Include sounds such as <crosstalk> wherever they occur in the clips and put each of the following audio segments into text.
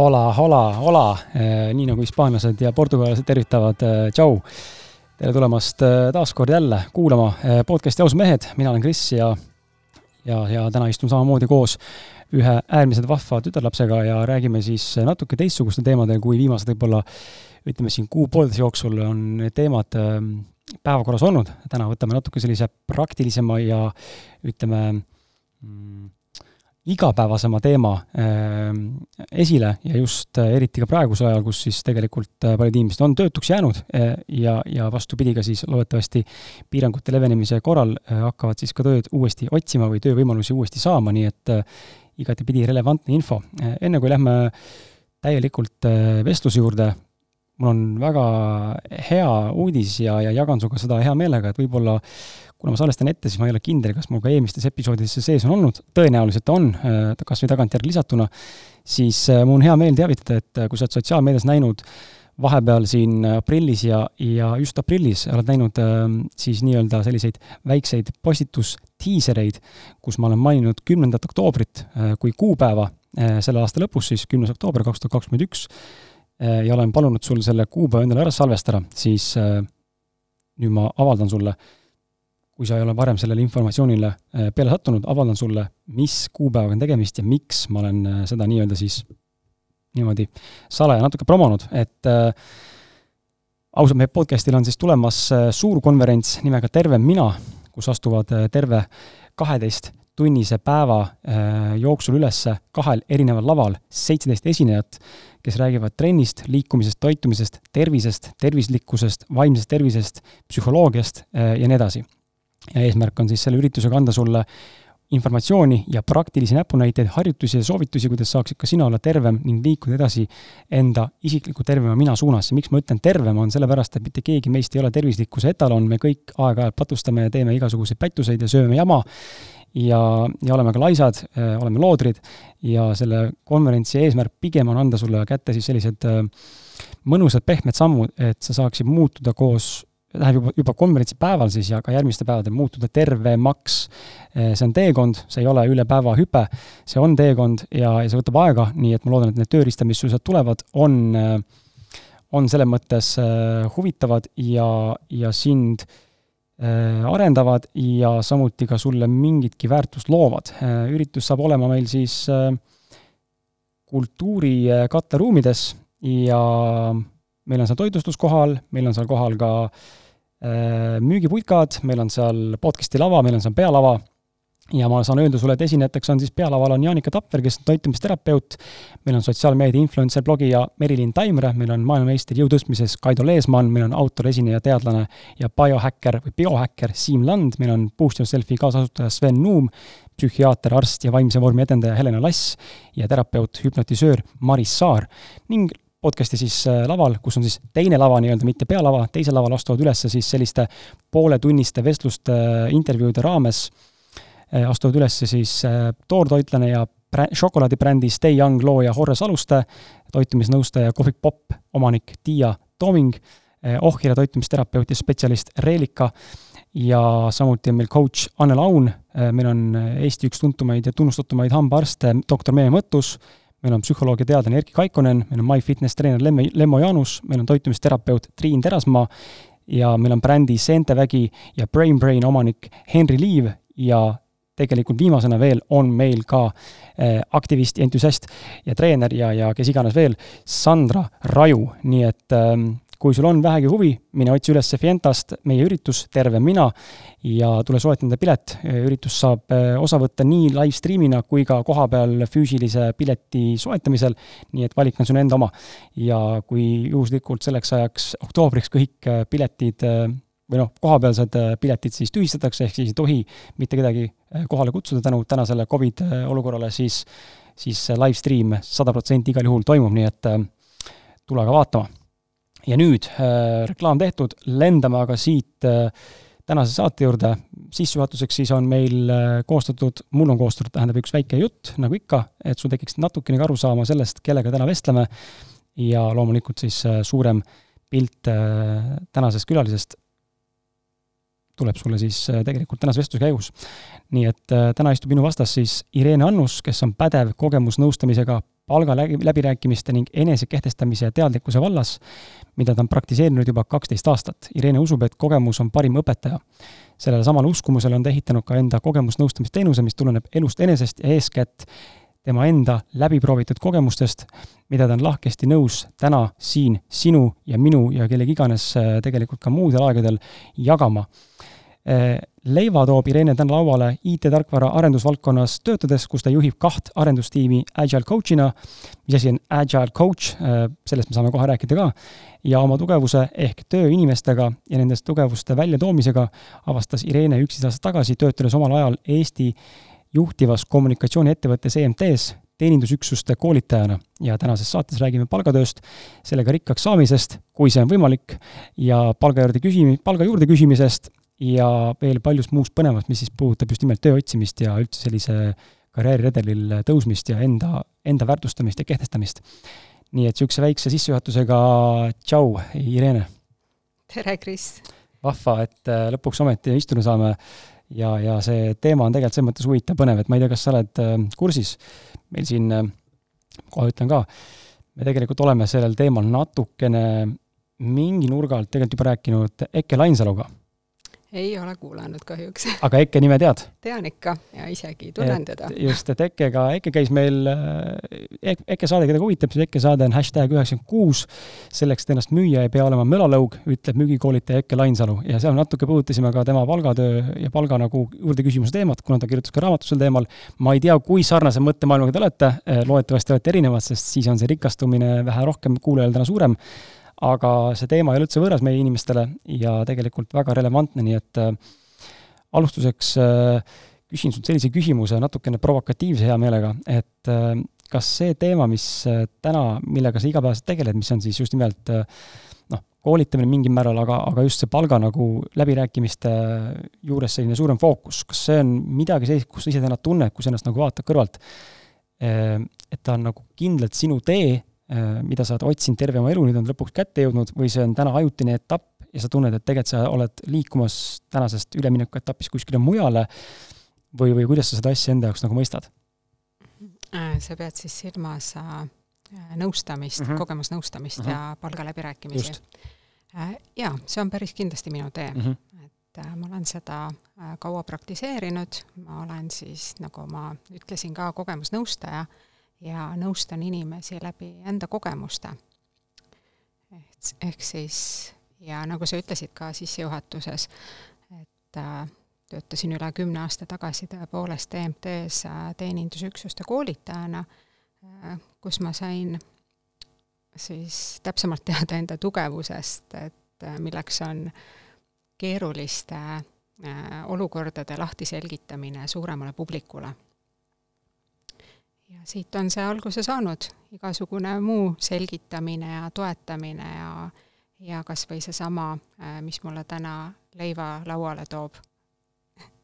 Hola, hola, hola, nii nagu hispaanlased ja portugallased tervitavad, tšau. tere tulemast taas kord jälle kuulama podcast'i Ausad mehed, mina olen Kris ja, ja, ja täna istun samamoodi koos ühe äärmiselt vahva tütarlapsega ja räägime siis natuke teistsugustel teemadel, kui viimased võib-olla ütleme siin kuu-poolteise jooksul on need teemad päevakorras olnud. täna võtame natuke sellise praktilisema ja ütleme mm, igapäevasema teema äh, esile ja just äh, eriti ka praegusel ajal, kus siis tegelikult äh, paljud inimesed on töötuks jäänud äh, ja, ja vastupidi, ka siis loodetavasti piirangute levenemise korral hakkavad siis ka tööd uuesti otsima või töövõimalusi uuesti saama, nii et igatepidi relevantne info. Enne kui lähme täielikult vestluse juurde, mul on väga hea uudis ja, ja jagan sinuga seda hea meelega, et võib-olla kuna ma salvestan ette, siis ma ei ole kindel, kas mul ka eelmistes episoodides see sees on olnud, tõenäoliselt on, äh, kas või tagantjärgi lisatuna, siis äh, mul on hea meel teavitada, et äh, kui sa oled sotsiaalmeedias näinud vahepeal siin aprillis ja, ja just aprillis oled näinud siis nii-öelda selliseid väikseid postitustiisereid, kus ma olen maininud kümnendat oktoobrit kui kuupäeva selle aasta lõpus, siis kümnes oktoober kaks tuhat kakskümmend üks, ja olen palunud sul selle kuupäeva endale ära salvestada, siis nüüd ma avaldan sulle äh, kui sa ei ole varem sellele informatsioonile äh, peale sattunud, avaldan sulle, mis kuupäevaga on tegemist ja miks ma olen äh, seda nii-öelda siis niimoodi salaja natuke promonud, et äh, ausalt, meie podcastil on siis tulemas äh, suur konverents nimega Terve mina, kus astuvad äh, terve kaheteisttunnise päeva äh, jooksul üles kahel erineval laval seitseteist esinejat, kes räägivad trennist, liikumisest, toitumisest, tervisest, tervislikkusest, vaimsest tervisest, psühholoogiast äh, ja nii edasi ja eesmärk on siis selle üritusega anda sulle informatsiooni ja praktilisi näpunäiteid, harjutusi ja soovitusi, kuidas saaksid ka sina olla tervem ning liikuda edasi enda isikliku tervema mina suunas. miks ma ütlen tervem, on sellepärast, et mitte keegi meist ei ole tervislikkuse etalon, me kõik aeg-ajalt patustame ja teeme igasuguseid pättuseid ja sööme jama ja, ja oleme ka laisad, äh, oleme loodrid ja selle konverentsi eesmärk pigem on anda sulle kätte siis sellised äh, mõnusad pehmed sammud, et sa saaksid muutuda koos läheb juba, juba konverentsi päeval siis ja ka järgmistel päevadel muutuda tervemaks. Eh, see on teekond, see ei ole üle päeva hüpe, see on teekond ja, ja see võtab aega, nii et ma loodan, et need tööriistad, mis sul sealt tulevad, on, on selles mõttes huvitavad ja, ja sind arendavad ja samuti ka sulle mingitki väärtust loovad. üritus saab olema meil siis kultuurikatteruumides ja meil on seal toitlustus kohal, meil on seal kohal ka Äh, müügiputkad, meil on seal podcast'i lava, meil on seal pealava ja ma saan öelda sulle, et esinejateks on siis pealaval on Jaanika Tapper, kes on toitumisterapeut, meil on sotsiaalmeedia influencer, blogija Merilin Taimre, meil on maailmameister jõutõstmises Kaido Leesmann, meil on autor, esineja, teadlane ja biohäkker või biohäkker Siim Land, meil on Boost Yourselfi kaasasutaja Sven Nuum, psühhiaater, arst ja vaimse vormi edendaja Helena Lass ja terapeut, hüpnotisöör Maris Saar. Ning podcast'i siis äh, laval, kus on siis teine lava nii-öelda, mitte pealava, teisel laval astuvad üles siis selliste pooletunniste vestluste, äh, intervjuude raames, astuvad üles siis toortoitlane ja brä-, šokolaadibrändi Stay Young looja Horre Saluste, toitumisnõustaja Kohvik Popp omanik Tiia Tooming, ohjale toitumisterapeut ja spetsialist Reelika ja samuti on meil coach Anne Laun, meil on Eesti üks tuntumaid ja tunnustatumaid hambaarste, doktor Meelia Mõttus, meil on psühholoog ja teadlane Erki Kaikonen, meil on MyFitness treener Lemme, Lemmo Jaanus, meil on toitumisterapeut Triin Terasmaa ja meil on brändi Seentevägi ja Brain Brain omanik Henri Liiv ja tegelikult viimasena veel on meil ka äh, aktivist ja entusiast ja treener ja, ja kes iganes veel, Sandra Raju, nii et ähm, kui sul on vähegi huvi, mine otsi üles Fientast meie üritus Terve mina ja tule soeta enda pilet. üritus saab eh, osa võtta nii live stream'ina kui ka kohapeal füüsilise pileti soetamisel, nii et valik on sinu enda oma. ja kui juhuslikult selleks ajaks oktoobriks kõik eh, piletid eh, või noh, kohapealsed piletid siis tühistatakse, ehk siis ei tohi mitte kedagi kohale kutsuda tänu tänasele Covid olukorrale, siis, siis live stream sada protsenti igal juhul toimub, nii et tule aga vaatama. Ja nüüd äh, reklaam tehtud, lendame aga siit äh, tänase saate juurde. sissejuhatuseks siis on meil äh, koostatud, mul on koostatud, tähendab, üks väike jutt, nagu ikka, et sul tekiks natukenegi aru saama sellest, kellega täna vestleme. Ja loomulikult siis äh, suurem pilt äh, tänasest külalisest tuleb sulle siis äh, tegelikult tänase vestluse käigus. nii et äh, täna istub minu vastas siis Irene Annus, kes on pädev kogemusnõustamisega palga läbirääkimiste ning enesekehtestamise ja teadlikkuse vallas, mida ta on praktiseerinud juba kaksteist aastat. Irene usub, et kogemus on parim õpetaja. sellele samale uskumusele on ta ehitanud ka enda kogemusnõustamisteenuse, mis tuleneb elust enesest ja eeskätt tema enda läbiproovitud kogemustest, mida ta on lahkesti nõus täna siin sinu ja minu ja kellegi iganes äh, tegelikult ka muudel aegadel jagama leiva toob Irene täna lauale IT-tarkvara arendusvaldkonnas töötades, kus ta juhib kaht arendustiimi Agile coach'ina. mis asi on Agile coach, äh, sellest me saame kohe rääkida ka. ja oma tugevuse ehk töö inimestega ja nendest tugevuste väljatoomisega avastas Irene üksteist aastat tagasi, töötades omal ajal Eesti juhtivas kommunikatsiooniettevõttes EMT-s teenindusüksuste koolitajana ja tänases saates räägime palgatööst, sellega rikkaks saamisest, kui see on võimalik, ja palga juurde küsimi-, palga juurde küsimisest ja veel paljust muust põnevast, mis siis puudutab just nimelt töö otsimist ja üldse sellise karjääriredelil tõusmist ja enda, enda väärtustamist ja kehtestamist. nii et niisuguse väikse sissejuhatusega tšau, Irene! tere, Kris! vahva, et äh, lõpuks ometi istuda saame ja, ja see teema on tegelikult selles mõttes huvitav, põnev, et ma ei tea, kas sa oled äh, kursis, meil siin, äh, kohe ütlen ka, me tegelikult oleme sellel teemal natukene mingi nurga alt tegelikult juba rääkinud Eke Lainsaluga ei ole kuulanud kahjuks. <laughs> aga Eke nime tead? tean ikka ja isegi tunnen teda. <laughs> just, et Ekkega, Eke käis meil e, Eke saade, keda huvitab, siis Eke saade on hashtag üheksakümmend kuus, selleks, et ennast müüa ei pea olema mölalõug, ütleb müügikoolitaja Eke Lainsalu ja seal natuke puudutasime ka tema palgatöö ja palga nagu juurde küsimuse teemat, kuna ta kirjutas ka raamatut sel teemal. ma ei tea, kui sarnase mõttemaailmaga te olete, loodetavasti olete erinevad, sest siis on see rikastumine vähe rohkem kuulajal täna suurem aga see teema ei ole üldse võõras meie inimestele ja tegelikult väga relevantne, nii et äh, alustuseks äh, küsin sult sellise küsimuse, natukene provokatiivse hea meelega, et äh, kas see teema, mis täna, millega sa igapäevaselt tegeled, mis on siis just nimelt noh, koolitamine mingil määral, aga, aga just see palga nagu läbirääkimiste juures selline suurem fookus, kas see on midagi sellist, kus sa ise täna tunned, kui sa ennast nagu vaatad kõrvalt, et ta on nagu kindlalt sinu tee mida sa oled otsinud terve oma elu, nüüd on lõpuks kätte jõudnud, või see on täna ajutine etapp ja sa tunned, et tegelikult sa oled liikumas tänasest üleminekuetapist kuskile mujale või, või kuidas sa seda asja enda jaoks nagu mõistad? Äh, sa pead siis silmas äh, nõustamist mm, -hmm. kogemusnõustamist mm -hmm. ja palgaläbirääkimisi. jaa, see on päris kindlasti minu tee mm. -hmm. et ma olen seda kaua praktiseerinud, ma olen siis, nagu ma ütlesin ka, kogemusnõustaja ja nõustan inimesi läbi enda kogemuste. ehk, ehk siis ja nagu sa ütlesid ka sissejuhatuses, et äh, töötasin üle kümne aasta tagasi tõepoolest EMT-s äh, teenindusüksuste koolitajana äh,, kus ma sain siis täpsemalt teada enda tugevusest, et äh, milleks on keeruliste olukordade lahtiselgitamine suuremale publikule ja siit on see alguse saanud, igasugune muu selgitamine ja toetamine ja ja kas või seesama, äh, mis mulle täna leiva lauale toob,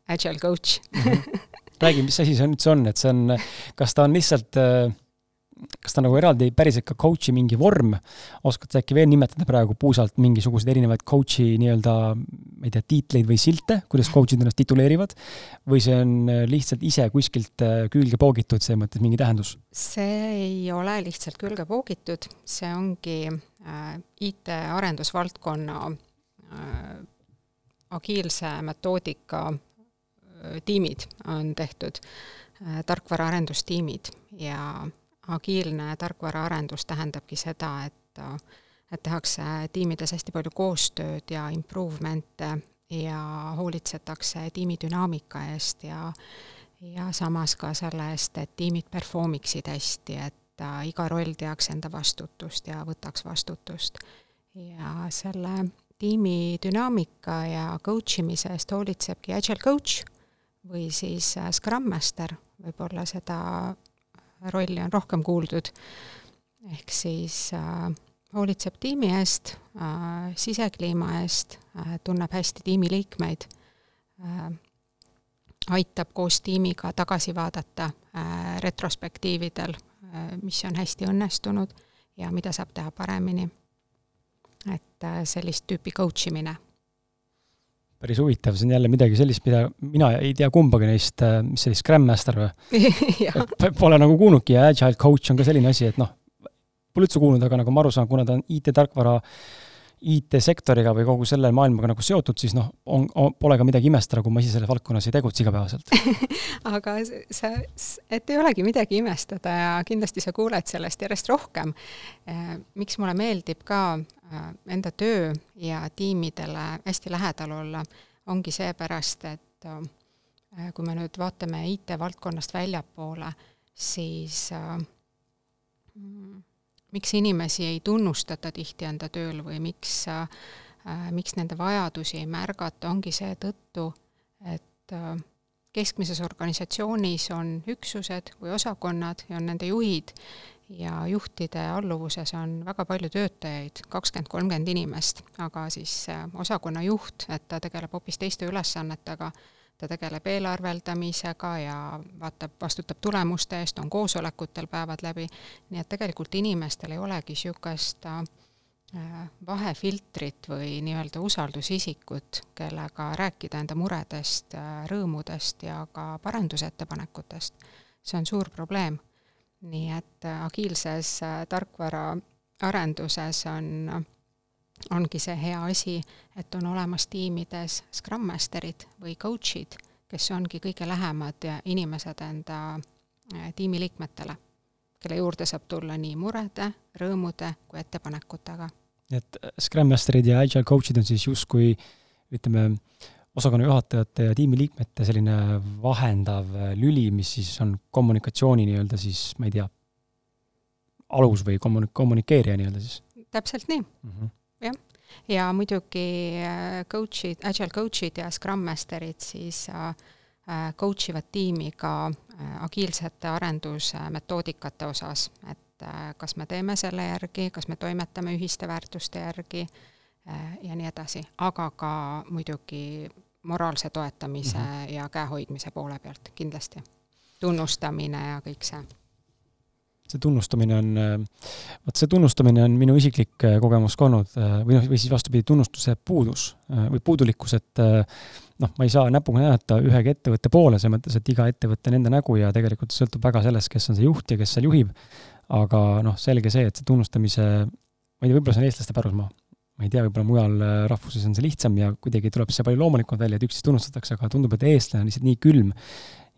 agile coach mm. -hmm. räägi, mis asi see üldse on, et see on, kas ta on lihtsalt äh kas ta nagu eraldi päriselt ka coach'i mingi vorm, oskad sa äkki veel nimetada praegu puusalt mingisuguseid erinevaid coach'i nii-öelda, ma ei tea, tiitleid või silte, kuidas coach'id ennast tituleerivad, või see on äh, lihtsalt ise kuskilt äh, külge poogitud, selles mõttes mingi tähendus? see ei ole lihtsalt külge poogitud, see ongi äh, IT-arendusvaldkonna agiilse metoodika tiimid on tehtud tarkvaraarendustiimid ja agiilne tarkvaraarendus tähendabki seda, et et tehakse tiimides hästi palju koostööd ja improvement'e ja hoolitsetakse tiimi dünaamika eest ja ja samas ka selle eest, et tiimid perform iksid hästi, et äh, iga roll teaks enda vastutust ja võtaks vastutust. ja selle tiimi dünaamika ja coach imise eest hoolitsebki agile coach või siis äh, Scrum Master, võib-olla seda rolli on rohkem kuuldud, ehk siis äh, hoolitseb tiimi eest äh,, sisekliima eest äh,, tunneb hästi tiimiliikmeid äh,, aitab koos tiimiga tagasi vaadata äh, retrospektiividel äh,, mis on hästi õnnestunud ja mida saab teha paremini. et äh, sellist tüüpi coach imine päris huvitav, see on jälle midagi sellist, mida mina ei tea kumbagi neist, mis see oli, Scrum Master või? <laughs> Pole nagu kuulnudki ja Agile Coach on ka selline asi, et noh, pole üldse kuulnud, aga nagu ma aru saan, kuna ta on IT-tarkvara IT-sektoriga või kogu selle maailmaga nagu seotud, siis noh, on, on, pole ka midagi imestada, kui ma ise selles valdkonnas ei tegutse igapäevaselt <laughs> aga sa, et ei olegi midagi imestada ja kindlasti sa kuuled sellest järjest rohkem. Eh, miks mulle meeldib ka eh, enda töö ja tiimidele hästi lähedal olla, ongi seepärast, et eh, kui me nüüd vaatame IT-valdkonnast väljapoole, siis mm, miks inimesi ei tunnustata tihti enda tööl või miks äh,, miks nende vajadusi ei märgata, ongi seetõttu, et äh, keskmises organisatsioonis on üksused või osakonnad ja on nende juhid ja juhtide alluvuses on väga palju töötajaid, kakskümmend, kolmkümmend inimest, aga siis äh, osakonna juht, et ta tegeleb hoopis teiste ülesannetega ta tegeleb eelarveldamisega ja vaatab, vastutab tulemuste eest, on koosolekutel päevad läbi, nii et tegelikult inimestel ei olegi niisugust äh, vahefiltrit või nii-öelda usaldusisikut, kellega rääkida enda muredest, äh, rõõmudest ja ka parandusettepanekutest. see on suur probleem. nii et äh, agiilses tarkvara arenduses on ongi see hea asi, et on olemas tiimides Scrum Masterid või coach'id, kes ongi kõige lähemad inimesed enda äh, tiimiliikmetele, kelle juurde saab tulla nii murede, rõõmude kui ettepanekutega. et äh, Scrum Masterid ja Agile coach'id on siis justkui ütleme, osakonna juhatajate ja tiimiliikmete selline vahendav äh, lüli, mis siis on kommunikatsiooni nii-öelda siis, ma ei tea, alus või kommunik-, kommunikeerija nii-öelda siis? täpselt nii mm. -hmm jah, ja muidugi äh, coach'id, agile coach'id ja Scrum Masterid siis äh, äh, coach ivad tiimi ka agiilsete arendusmetoodikate osas, et kas me teeme selle järgi, kas me toimetame ühiste väärtuste järgi ja nii edasi, aga ka muidugi moraalse toetamise mm -hmm. ja käehoidmise poole pealt kindlasti. tunnustamine ja kõik see see tunnustamine on, vot see tunnustamine on minu isiklik äh, kogemus ka olnud äh, või noh, või siis vastupidi, tunnustuse puudus äh, või puudulikkus, et noh, ma ei saa näpuga näidata ühegi ettevõtte poole, selles mõttes, et iga ettevõte on enda nägu ja tegelikult sõltub väga sellest, kes on see juht ja kes seal juhib. aga noh, selge see, et see tunnustamise, ma ei tea, võib-olla see on eestlaste pärusmaa. ma ei tea, võib-olla mujal rahvuses on see lihtsam ja kuidagi tuleb see palju loomulikumalt välja, et üksteist tunnustatakse, aga tundub, et eestlane on lihtsalt nii külm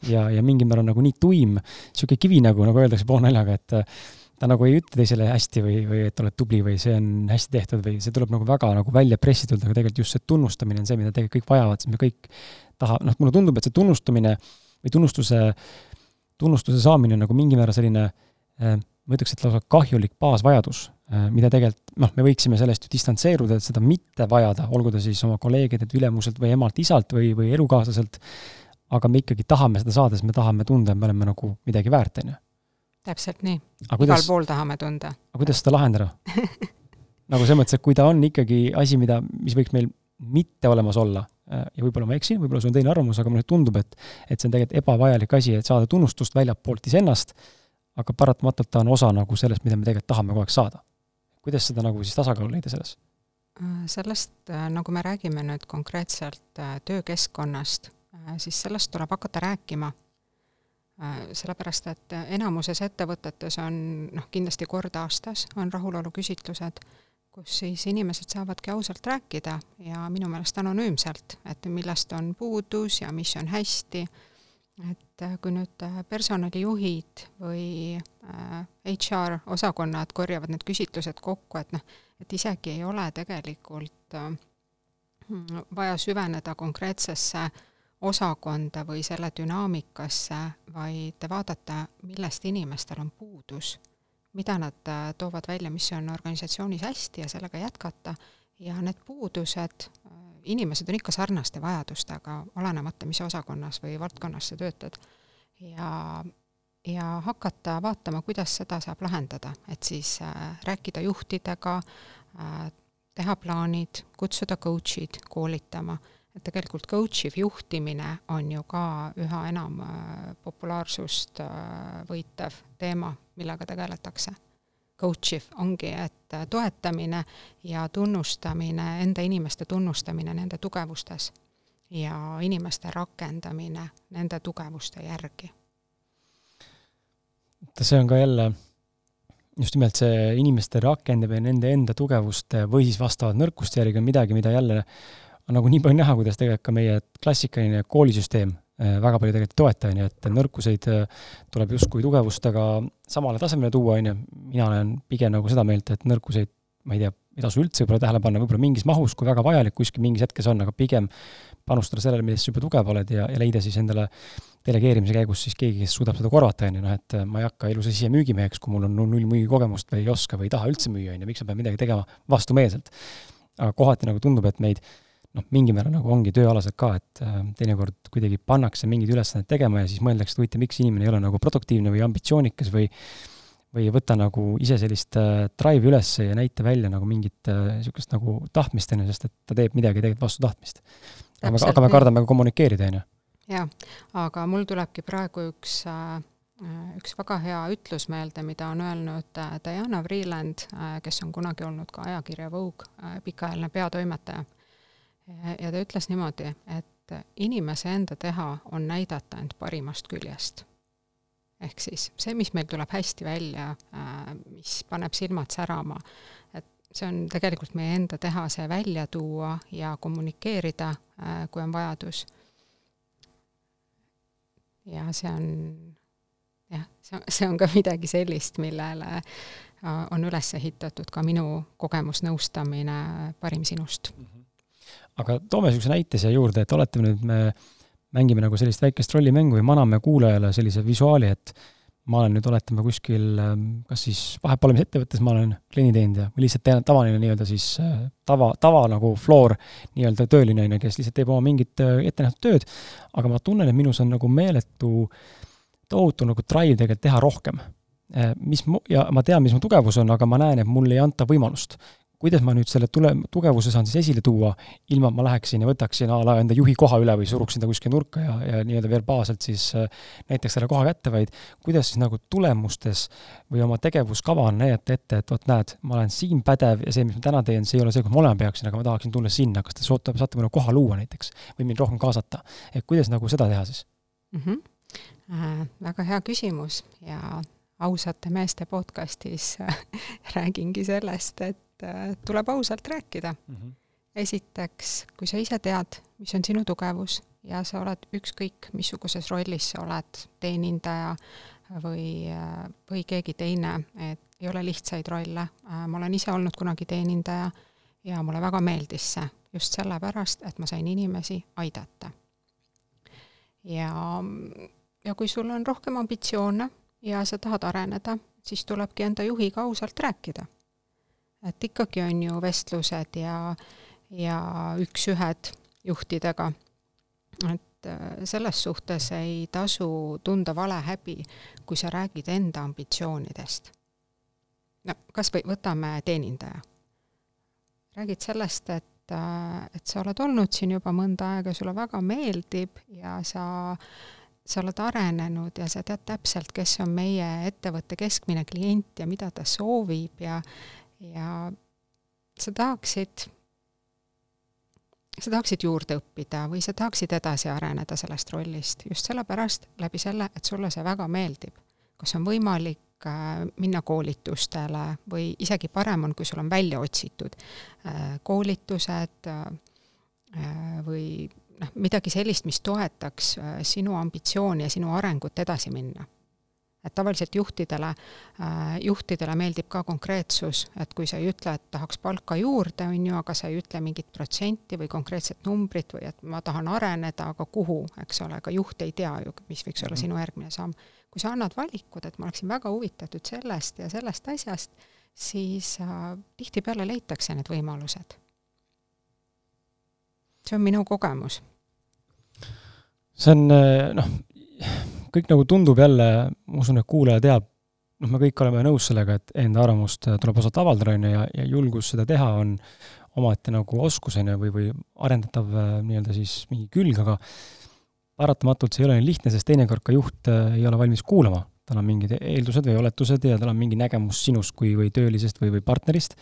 ja, ja mingil määral nagu nii tuim, niisugune kivi nagu, nagu öeldakse poolnaljaga, et äh, ta nagu ei ütle teisele hästi või, või et oled tubli või see on hästi tehtud või see tuleb nagu väga nagu välja pressitult, aga tegelikult just see tunnustamine on see, mida tegelikult kõik vajavad, sest me kõik taha-, noh, mulle tundub, et see tunnustamine või tunnustuse, tunnustuse saamine on nagu mingil määral selline äh, ma ütleks, et lausa kahjulik baasvajadus, äh, mida tegelikult noh, me võiksime sellest ju distantseeruda, et seda mitte vajada, olgu ta siis oma kolleegidelt, ülemuselt või emalt-isalt või, või elukaaslaselt, aga me ikkagi tahame seda saada, sest me tahame tunda, et me oleme nagu midagi väärt, on ju. täpselt nii. igal pool tahame tunda. aga kuidas seda lahendada <laughs> nagu selles mõttes, et kui ta on ikkagi asi, mida, mis võiks meil mitte olemas olla, äh, ja võib-olla ma eksin, võib-olla sul on teine arvamus, aga mulle tundub, et et see on tegelikult ebavajalik asi, et saada tunnustust väljapoolt iseennast, aga paratamatult ta on osa nagu sellest, mida me tegelikult tahame kogu aeg saada. kuidas seda nagu siis tasakaalu leida selles? Äh, sellest, äh, nagu me räägime nüüd konkreetselt töökeskkonnast siis sellest tuleb hakata rääkima. Äh, sellepärast, et enamuses ettevõtetes on noh, kindlasti kord aastas on rahuloluküsitlused, kus siis inimesed saavadki ausalt rääkida ja minu meelest anonüümselt, et millest on puudus ja mis on hästi, et äh, kui nüüd personalijuhid või HR osakonnad korjavad need küsitlused kokku, et noh, et isegi ei ole tegelikult vaja süveneda konkreetsesse äh, osakonda või selle dünaamikasse, vaid vaadata, millest inimestel on puudus, mida nad äh, toovad välja, mis on organisatsioonis hästi ja sellega jätkata, ja need puudused, äh, inimesed on ikka sarnaste vajadustega, olenemata, mis osakonnas või valdkonnas sa töötad, ja ja hakata vaatama, kuidas seda saab lahendada, et siis äh, rääkida juhtidega äh,, teha plaanid, kutsuda coach'id koolitama et tegelikult coach iv juhtimine on ju ka üha enam äh, populaarsust äh, võitev teema, millega tegeletakse. Coach iv ongi, et toetamine ja tunnustamine, enda inimeste tunnustamine nende tugevustes. ja inimeste rakendamine nende tugevuste järgi. see on ka jälle just nimelt see inimeste rakendamine nende enda tugevuste või siis vastavalt nõrkuste järgi on midagi, mida jälle on nagu nii palju näha, kuidas tegelikult ka meie klassikaline koolisüsteem äh, väga palju tegelikult ei toeta, on ju, et nõrkuseid äh, tuleb justkui tugevustega samale tasemele tuua, on ju, mina olen pigem nagu seda meelt, et nõrkuseid, ma ei tea, ei tasu üldse võib-olla tähele panna, võib-olla mingis mahus, kui väga vajalik kuskil mingis hetkes on, aga pigem panustada sellele, milles sa juba tugev oled ja, ja leida siis endale delegeerimise käigus siis keegi, kes suudab seda korvata, on ju, noh et äh, ma ei hakka elu sees ise müügimeheks, kui mul on null müügikogemust või ei oska või ei taha üldse müüa, on ju, miks ma pean midagi tegema vastumeelselt. aga kohati nagu tundub, et meid noh, mingil määral nagu ongi tööalased ka, et äh, teinekord kuidagi pannakse mingeid ülesandeid tegema ja siis mõeldakse, et huvitav, miks inimene ei ole nagu produktiivne või ambitsioonikas või või ei võta nagu ise sellist äh, drive'i üles ja näita välja nagu mingit niisugust äh, nagu tahtmist, on ju, sest et ta teeb midagi tegelikult vastu tahtmist. aga, aga me kardame ka kommunikeerida, on ju jah, aga mul tulebki praegu üks äh, üks väga hea ütlus meelde, mida on öelnud Diana Vreeland, kes on kunagi olnud ka ajakirja Vogue pikaajaline peatoimetaja. Ja ta ütles niimoodi, et inimese enda teha on näidata end parimast küljest. ehk siis see, mis meil tuleb hästi välja, mis paneb silmad särama, et see on tegelikult meie enda teha, see välja tuua ja kommunikeerida, kui on vajadus ja see on jah, see, see on ka midagi sellist, millele äh, on üles ehitatud ka minu kogemusnõustamine Parim sinust mm. -hmm. Aga toome niisuguse näite siia juurde, et oletame nüüd, me mängime nagu sellist väikest rollimängu või maname kuulajale sellise visuaali, et ma olen nüüd, oletame, kuskil ähm, kas siis vahepalvemisettevõttes ma olen klienditeenindaja või lihtsalt tavaline nii-öelda siis äh, tava, tava nagu floor nii-öelda tööline, on ju, kes lihtsalt teeb oma mingit äh, ettenähtud tööd, aga ma tunnen, et minus on nagu meeletu, tohutu nagu drive tegelikult teha rohkem. Äh, mis mu, ja ma tean, mis mu tugevus on, aga ma näen, et mulle ei anta võimalust kuidas ma nüüd selle tule, tugevuse saan siis esile tuua, ilma et ma läheksin ja võtaksin a la enda juhi koha üle või suruksin ta kuskile nurka ja, ja nii-öelda verbaalselt siis äh, näiteks selle koha kätte, vaid kuidas siis nagu tulemustes või oma tegevuskava näidata ette, et vot näed, ma olen siin pädev ja see, mis ma täna teen, see ei ole see, kus ma olema peaksin, aga ma tahaksin tulla sinna, kas te saate, saate mulle koha luua näiteks või mind rohkem kaasata. et kuidas nagu seda teha siis mm? -hmm. Äh, väga hea küsimus ja ausate meeste podcastis räägingi sellest, et äh, tuleb ausalt rääkida mm. -hmm. esiteks, kui sa ise tead, mis on sinu tugevus ja sa oled ükskõik, missuguses rollis sa oled, teenindaja või, äh, või keegi teine, et ei ole lihtsaid rolle, äh, ma olen ise olnud kunagi teenindaja ja mulle väga meeldis see, just sellepärast, et ma sain inimesi aidata. ja, ja kui sul on rohkem ambitsioone ja sa tahad areneda, siis tulebki enda juhiga ausalt rääkida. Et ikkagi on ju vestlused ja, ja üks-ühed juhtidega, et äh, selles suhtes ei tasu tunda valehäbi, kui sa räägid enda ambitsioonidest. no kas või võtame teenindaja. räägid sellest, et, äh, et sa oled olnud siin juba mõnda aega, sulle väga meeldib ja sa sa oled arenenud ja sa tead täpselt, kes on meie ettevõtte keskmine klient ja mida ta soovib ja, ja sa tahaksid, sa tahaksid juurde õppida või sa tahaksid edasi areneda sellest rollist just sellepärast, läbi selle, et sulle see väga meeldib. kas on võimalik äh, minna koolitustele või isegi parem on, kui sul on välja otsitud äh, koolitused äh, või noh, midagi sellist, mis toetaks sinu ambitsiooni ja sinu arengut edasi minna. Et tavaliselt juhtidele, äh, juhtidele meeldib ka konkreetsus, et kui sa ei ütle, et tahaks palka juurde, on ju, aga sa ei ütle mingit protsenti või konkreetset numbrit või et ma tahan areneda, aga kuhu, eks ole, ka juht ei tea ju, mis võiks olla -hmm. sinu järgmine samm. kui sa annad valikud, et ma oleksin väga huvitatud sellest ja sellest asjast, siis äh, tihtipeale leitakse need võimalused see on minu kogemus. see on eh, noh, kõik nagu tundub jälle, ma usun, et kuulaja teab, noh, me kõik oleme nõus sellega, et enda arvamust tuleb osata avaldada, on ju, ja, ja julgus seda teha on omaette nagu oskus, on ju, või, või arendatav eh, nii-öelda siis mingi külg, aga paratamatult see ei ole nii lihtne, sest teinekord ka juht eh, ei ole valmis kuulama, tal on mingid eeldused või oletused ja tal on mingi nägemus sinust kui, või töölisest või, või partnerist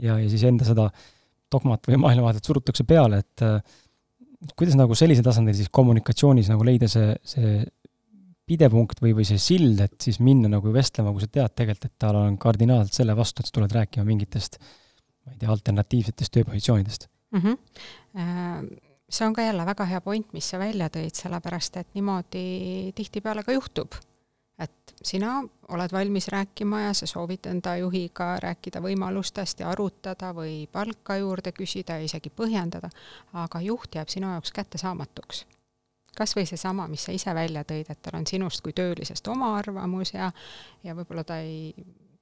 ja, ja siis enda seda äh, dogmat või <laughs> maailmavaadet surutakse peale, et kuidas nagu sellisel tasandil siis kommunikatsioonis nagu leida see, see pidepunkt või, või see sild, et siis minna nagu vestlema, kui sa tead tegelikult, et tal on kardinaalselt selle vastu, et sa tuled rääkima mingitest ma ei tea, alternatiivsetest tööpositsioonidest mm. -hmm. See on ka jälle väga hea point, mis sa välja tõid, sellepärast et niimoodi tihtipeale ka juhtub et sina oled valmis rääkima ja sa soovid enda juhiga rääkida võimalustest ja arutada või palka juurde küsida ja isegi põhjendada, aga juht jääb sinu jaoks kättesaamatuks. Kas või seesama, mis sa ise välja tõid, et tal on sinust kui töölisest oma arvamus ja ja võib-olla ta ei,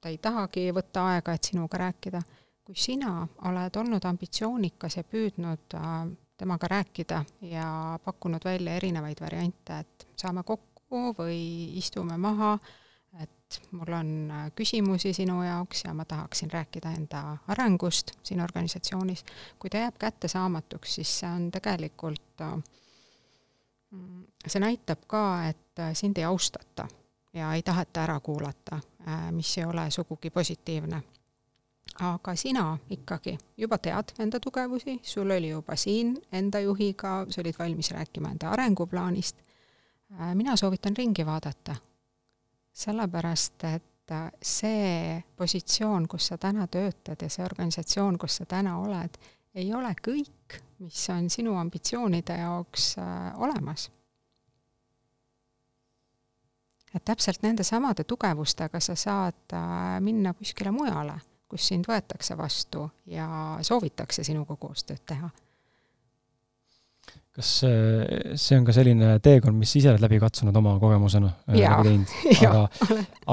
ta ei tahagi võtta aega, et sinuga rääkida. kui sina oled olnud ambitsioonikas ja püüdnud äh, temaga rääkida ja pakkunud välja erinevaid variante, et saame kokku, või istume maha, et mul on äh, küsimusi sinu jaoks ja ma tahaksin rääkida enda arengust siin organisatsioonis. kui ta jääb kättesaamatuks, siis see on tegelikult, äh, see näitab ka, et äh, sind ei austata ja ei taheta ära kuulata, mis ei ole sugugi positiivne. Aga sina ikkagi juba tead enda tugevusi, sul oli juba siin enda juhiga, sa olid valmis rääkima enda arenguplaanist. Äh, mina soovitan ringi vaadata, sellepärast et äh, see positsioon, kus sa täna töötad ja see organisatsioon, kus sa täna oled, ei ole kõik, mis on sinu ambitsioonide jaoks äh, olemas. et täpselt nende samade tugevustega sa saad minna kuskile mujale, kus sind võetakse vastu ja soovitakse sinuga koostööd teha. Kas see on ka selline teekond, mis ise oled läbi katsunud oma kogemusena äh, <laughs> aga,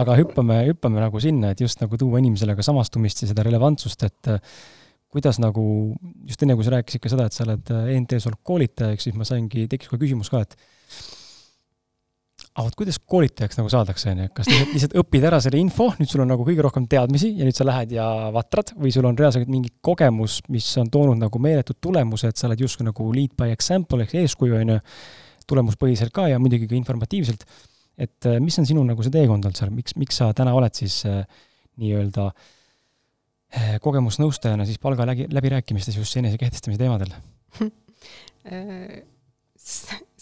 aga hüppame, hüppame nagu sinna, et just nagu tuua inimesele ka samastumist ja seda relevantsust, et äh, kuidas nagu, just enne kui sa rääkisid ka seda, et sa oled äh, ENT-s olnud koolitaja, eks siis ma saingi, tekkis kohe küsimus ka, et aga vot kuidas koolitajaks nagu saadakse, on ju, kas lihtsalt, õpid ära selle info, nüüd sul on nagu kõige rohkem teadmisi ja nüüd sa lähed ja vatrad? Või sul on reaalselt mingi kogemus, mis on toonud nagu meeletud tulemuse, et sa oled justkui nagu lead by example ehk eeskuju, on ju, tulemuspõhiselt ka ja muidugi ka informatiivselt. et äh, mis on sinu nagu see teekond olnud seal, miks, miks sa täna oled siis äh, nii-öelda äh, kogemusnõustajana siis palga läbi, läbirääkimistes just enesekehtestamise teemadel <laughs> äh,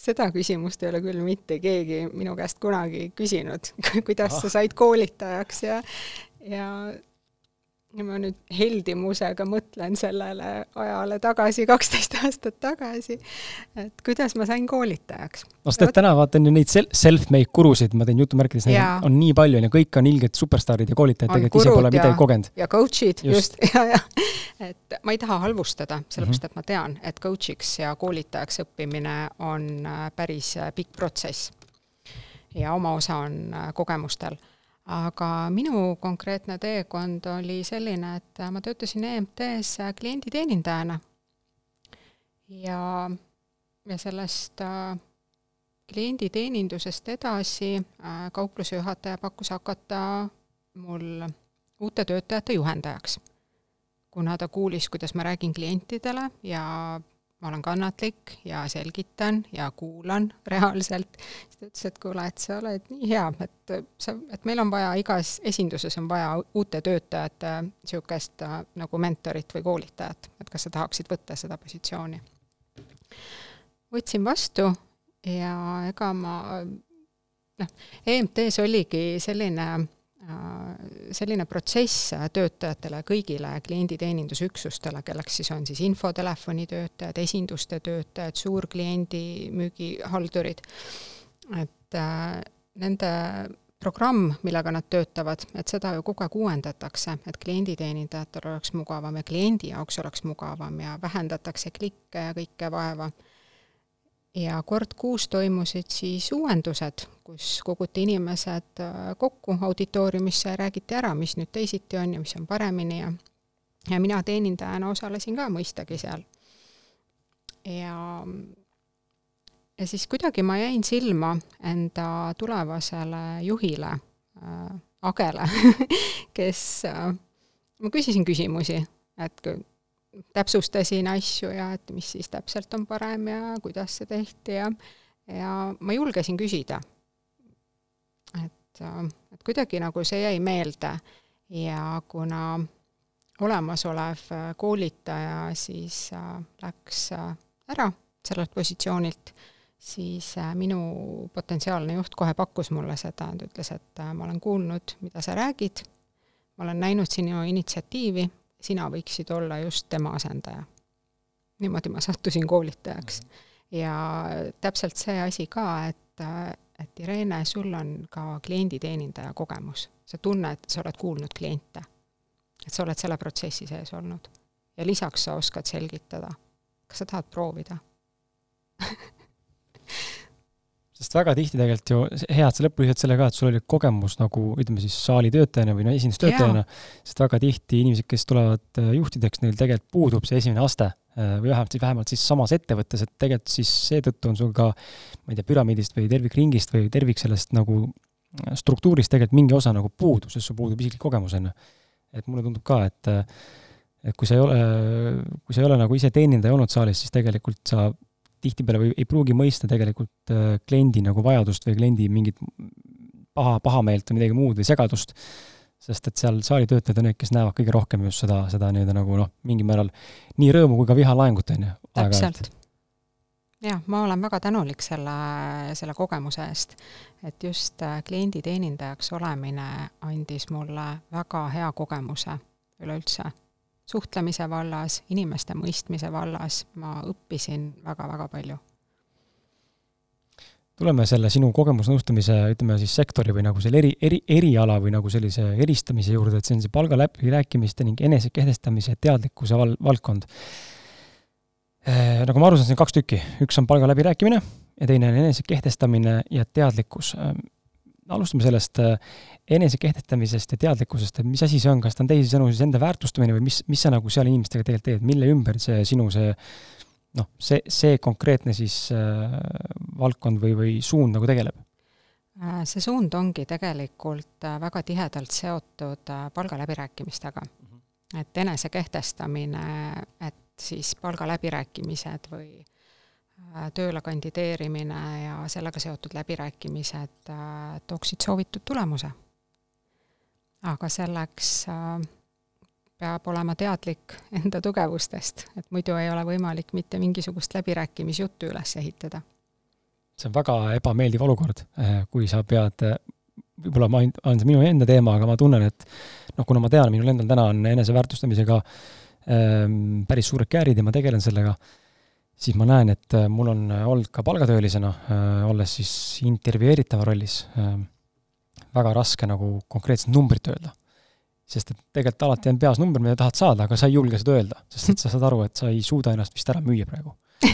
seda küsimust ei ole küll mitte keegi minu käest kunagi küsinud, <laughs> kuidas ah. sa said koolitajaks ja, ja ja ma nüüd heldimusega mõtlen sellele ajale tagasi, kaksteist <laughs> aastat tagasi, et kuidas ma sain koolitajaks. no sest, et täna vaatan ju neid self-made gurusid, ma teen jutumärkides, neid on nii palju, ju, kõik on ilged superstaarid ja koolitajad tegelikult ise pole ja, midagi kogenud. ja coach'id, just, just., <laughs> ja, ja et ma ei taha halvustada, sellepärast -hmm. et ma tean, et coach'iks ja koolitajaks õppimine on äh, päris äh, pikk protsess. ja oma osa on äh, kogemustel aga minu konkreetne teekond oli selline, et ma töötasin EMT-s klienditeenindajana. ja, ja sellest äh, klienditeenindusest edasi äh, kaupluse juhataja pakkus hakata mul uute töötajate juhendajaks. kuna ta kuulis, kuidas ma räägin klientidele ja ma olen kannatlik ja selgitan ja kuulan reaalselt, siis ta ütles, et kuule, et sa oled nii hea, et sa, et meil on vaja igas esinduses on vaja uute töötajate niisugust äh, nagu mentorit või koolitajat, et kas sa tahaksid võtta seda positsiooni. võtsin vastu ja ega ma noh, EMT-s oligi selline Äh, selline protsess töötajatele, kõigile klienditeenindusüksustele, kelleks siis on siis infotelefoni töötajad, esinduste töötajad, suurkliendi müügihaldurid, et äh, nende programm, millega nad töötavad, et seda ju kogu aeg uuendatakse, et klienditeenindajatel oleks mugavam ja kliendi jaoks oleks mugavam ja vähendatakse klikke ja kõike vaeva ja kord kuus toimusid siis uuendused, kus koguti inimesed äh, kokku auditooriumisse ja räägiti ära, mis nüüd teisiti on ja mis on paremini ja ja mina teenindajana osalesin ka mõistagi seal. ja ja siis kuidagi ma jäin silma enda tulevasele juhile äh,, Agele <laughs> kes äh,, ma küsisin küsimusi, et täpsustasin asju ja et mis siis täpselt on parem ja kuidas see tehti ja ja ma julgesin küsida. et, et kuidagi nagu see jäi meelde ja kuna olemasolev koolitaja siis äh, läks äh, ära sellelt positsioonilt, siis äh, minu potentsiaalne juht kohe pakkus mulle seda, ta ütles, et äh, ma olen kuulnud, mida sa räägid, ma olen näinud sinu initsiatiivi, sina võiksid olla just tema asendaja. niimoodi ma sattusin koolitajaks. ja täpselt see asi ka, et, et Irene, sul on ka klienditeenindaja kogemus. sa tunned, sa oled kuulnud kliente. et sa oled selle protsessi sees olnud. ja lisaks sa oskad selgitada. kas sa tahad proovida <laughs> sest väga tihti tegelikult ju, hea, et sa lõppu lisad selle ka, et sul oli kogemus nagu ütleme siis saali töötajana või no esindustöötajana, sest väga tihti inimesed, kes tulevad äh, juhtideks, neil tegelikult puudub see esimene aste äh, või vähemalt siis, vähemalt siis samas ettevõttes, et tegelikult siis seetõttu on sul ka ma ei tea, püramiidist või tervikringist või tervik sellest nagu äh, struktuurist tegelikult mingi osa nagu puudub, sest sul puudub isiklik kogemus, on ju. et mulle tundub ka, et et kui sa ei ole, kui sa ei ole nagu ise teenindaja olnud saalis, siis tegelikult sa tihtipeale või ei pruugi mõista tegelikult äh, kliendi nagu vajadust või kliendi mingit paha, pahameelt või midagi muud või segadust, sest et seal saali töötajad on need, kes näevad kõige rohkem just seda, seda nii-öelda nagu noh, mingil määral nii rõõmu kui ka viha laengut, on ju. täpselt. jah, ma olen väga tänulik selle, selle kogemuse eest, et just äh, kliendi teenindajaks olemine andis mulle väga hea kogemuse üleüldse suhtlemise vallas, inimeste mõistmise vallas ma õppisin väga-väga palju. tuleme selle sinu kogemusnõustamise, ütleme siis sektori või nagu selle eri, eri, eriala või nagu sellise eristamise juurde, et see on see palga läbirääkimiste ning enesekehtestamise teadlikkuse val-, valdkond. Äh, nagu ma aru saan, siin on kaks tükki, üks on palga läbirääkimine ja teine on enesekehtestamine ja teadlikkus alustame sellest äh, enesekehtestamisest ja teadlikkusest, et mis asi see on, kas ta on teisisõnu siis enda väärtustamine või mis, mis sa nagu seal inimestega tegelikult teed, mille ümber see sinu see noh, see, see konkreetne siis äh, valdkond või, või suund nagu tegeleb? Äh, see suund ongi tegelikult äh, väga tihedalt seotud palgaläbirääkimistega. -hmm. et enesekehtestamine, et siis palgaläbirääkimised või tööle kandideerimine ja sellega seotud läbirääkimised äh, tooksid soovitud tulemuse. aga selleks äh, peab olema teadlik <laughs> enda tugevustest, et muidu ei ole võimalik mitte mingisugust läbirääkimisjuttu üles ehitada. see on väga ebameeldiv olukord, kui sa pead, võib-olla ma, on see minu enda teema, aga ma tunnen, et noh, kuna ma tean, minul endal täna on eneseväärtustamisega ähm, päris suured käärid ja ma tegelen sellega siis ma näen, et äh, mul on äh, olnud ka palgatöölisena, äh, olles siis intervjueeritava rollis, väga raske nagu konkreetset numbrit öelda. sest et tegelikult alati on peas number, mida tahad saada, aga sa ei julge seda öelda, sest et sa saad aru, et sa ei suuda ennast vist ära müüa praegu. <laughs>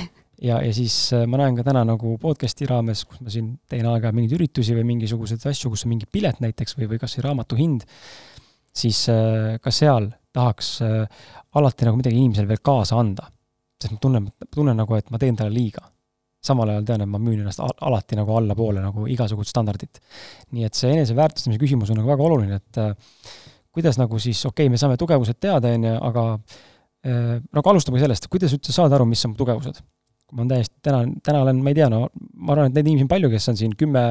ja, ja siis ma näen ka täna nagu podcast'i raames, kus ma siin teen aeg-ajalt mingeid üritusi või mingisuguseid asju, kus on mingi pilet näiteks või, või kas või raamatu hind, siis ka seal tahaks alati nagu midagi inimesele veel kaasa anda sest ma tunnen, tunnen nagu, et ma teen talle liiga. samal ajal tean, et ma müün ennast alati nagu allapoole nagu igasugust standardit. nii et see eneseväärtustamise küsimus on nagu väga oluline, et äh, kuidas nagu siis, okei okay,, me saame tugevused teada, on ju, aga äh, nagu alustame sellest, kuidas üldse saada aru, mis on tugevused? ma olen täiesti, täna, täna olen, ma ei tea, no ma arvan, et neid inimesi on palju, kes on siin kümme,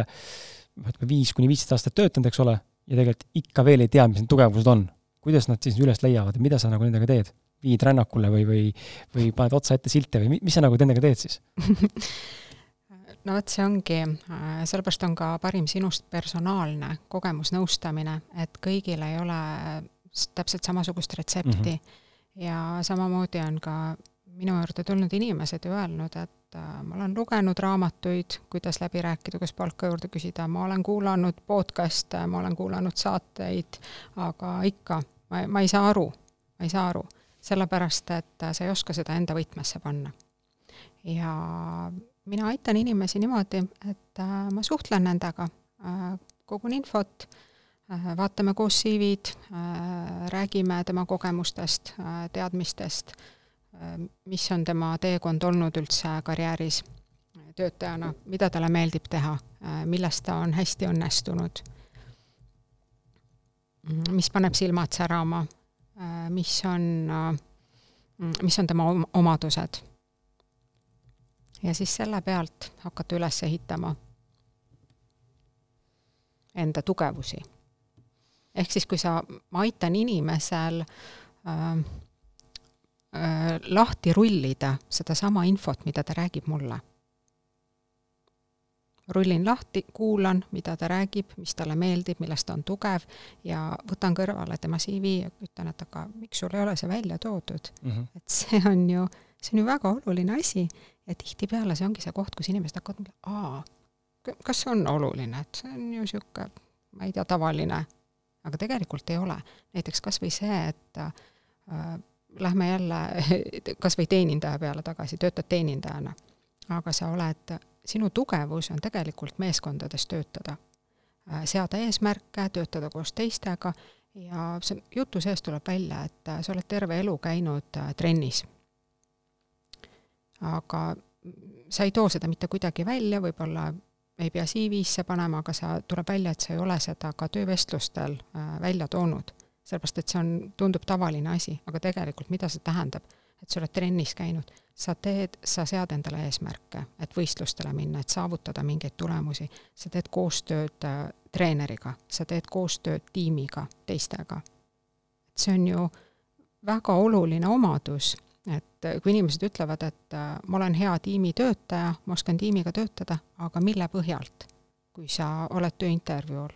ütleme viis kuni viisteist aastat töötanud, eks ole, ja tegelikult ikka veel ei tea, mis need tugevused on. kuidas nad siis üles leiavad ja mida sa nagu nendega teed? Viid rännakule või, või, või paned otsa ette silte või mis sa nagu nendega teed siis <laughs> no vot, see ongi, äh, sellepärast on ka parim sinust personaalne kogemusnõustamine, et kõigil ei ole täpselt samasugust retsepti mm. -hmm. ja samamoodi on ka minu juurde tulnud inimesed ju öelnud, et äh, ma olen lugenud raamatuid, kuidas läbi rääkida, kuidas palka juurde küsida, ma olen kuulanud podcast'e, ma olen kuulanud saateid, aga ikka, ma, ma ei saa aru, ma ei saa aru sellepärast et sa ei oska seda enda võtmesse panna. ja mina aitan inimesi niimoodi, et äh, ma suhtlen nendega, äh, kogun infot, äh, vaatame koos CV-d, räägime tema kogemustest, teadmistest, mis on tema teekond olnud üldse karjääris töötajana, mida talle meeldib teha, milles ta on hästi õnnestunud, mis paneb silmad särama mis on, äh, mis on tema omadused. ja siis selle pealt hakata üles ehitama enda tugevusi. ehk siis, kui sa, ma aitan inimesel äh, äh, lahti rullida sedasama infot, mida ta räägib mulle. Rullin lahti, kuulan, mida ta räägib, mis talle meeldib, milles ta on tugev ja võtan kõrvale tema CV ja ütlen, et aga miks sul ei ole see välja toodud mm. -hmm. et see on ju, see on ju väga oluline asi ja tihtipeale see ongi see koht, kus inimesed hakkavad mõtlema, aa, kas see on oluline, et see on ju niisugune, ma ei tea, tavaline, aga tegelikult ei ole. näiteks kas või see, et äh, lähme jälle <laughs> kas või teenindaja peale tagasi, töötad teenindajana, aga sa oled, sinu tugevus on tegelikult meeskondades töötada, äh, seada eesmärke, töötada koos teistega ja see jutu sees tuleb välja, et äh, sa oled terve elu käinud äh, trennis. aga sa ei too seda mitte kuidagi välja, võib-olla ei pea CV-sse panema, aga sa, tuleb välja, et sa ei ole seda ka töövestlustel välja toonud sellepärast et see on, tundub tavaline asi, aga tegelikult mida see tähendab? et sa oled trennis käinud, sa teed, sa sead endale eesmärke, et võistlustele minna, et saavutada mingeid tulemusi, sa teed koostööd äh, treeneriga, sa teed koostööd tiimiga, teistega. et see on ju väga oluline omadus, et äh, kui inimesed ütlevad, et äh, ma olen hea tiimitöötaja, ma oskan tiimiga töötada, aga mille põhjalt? kui sa oled tööintervjuul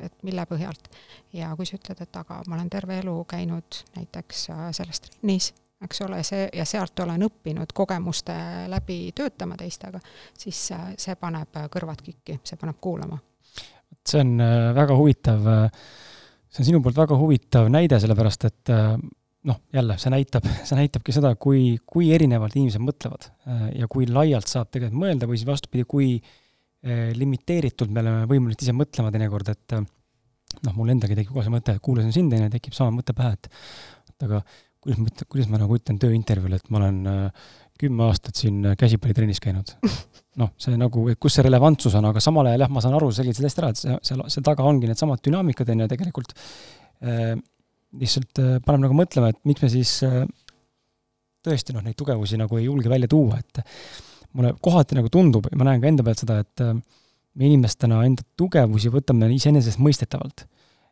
et mille põhjalt. ja kui sa ütled, et aga ma olen terve elu käinud näiteks selles trennis, eks ole, see, ja sealt olen õppinud kogemuste läbi töötama teistega, siis äh, see paneb kõrvad kikki, see paneb kuulama. see on äh, väga huvitav, see on sinu poolt väga huvitav näide, sellepärast et noh, jälle, see näitab, <laughs> see näitabki seda, kui, kui erinevalt inimesed mõtlevad ja kui laialt saab tegelikult mõelda või siis vastupidi, kui äh, limiteeritult me oleme võimelised ise mõtlema teinekord, et noh, mul endagi tekib kohe see mõte, kuulasin sind, onju, tekib sama mõte pähe, et aga kuidas ma ütlen, kuidas ma nagu ütlen tööintervjuul, et ma olen äh, kümme aastat siin käsipallitrennis käinud. noh, see nagu, et kus see relevantsus on, aga samal ajal jah, ma saan aru, selgitasid hästi ära, et see, seal, seal taga ongi needsamad dünaamikad, on ju, tegelikult äh, lihtsalt äh, paneb nagu mõtlema, et miks me siis äh, tõesti noh, neid tugevusi nagu ei julge välja tuua, et mulle kohati nagu tundub, ma näen ka enda pealt seda, et äh, me inimestena enda tugevusi võtame iseenesestmõistetavalt.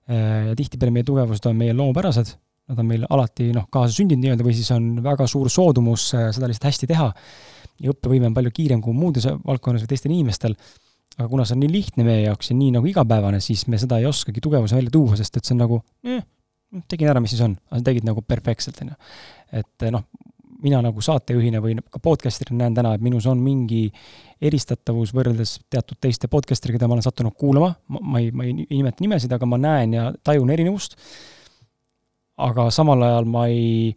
Äh, ja tihtipeale meie tugevused on meie loomupärased, nad on meil alati noh, kaasasündinud nii-öelda või siis on väga suur soodumus äh, seda lihtsalt hästi teha. Ja õppevõime on palju kiirem kui muudes valdkonnas või teistel inimestel, aga kuna see on nii lihtne meie jaoks ja nii nagu igapäevane, siis me seda ei oskagi tugevuse välja tuua, sest et see on nagu eh, tegin ära, mis siis on, aga sa tegid nagu perfektselt, on ju. et noh, mina nagu saatejuhina või ka podcaster'ina näen täna, et minus on mingi eristatavus võrreldes teatud teiste podcaster'iga, keda ma olen sattunud kuulama, ma ei, ma ei nimeta nimesid, aga ma näen ja tajun erinevust, aga samal ajal ma ei,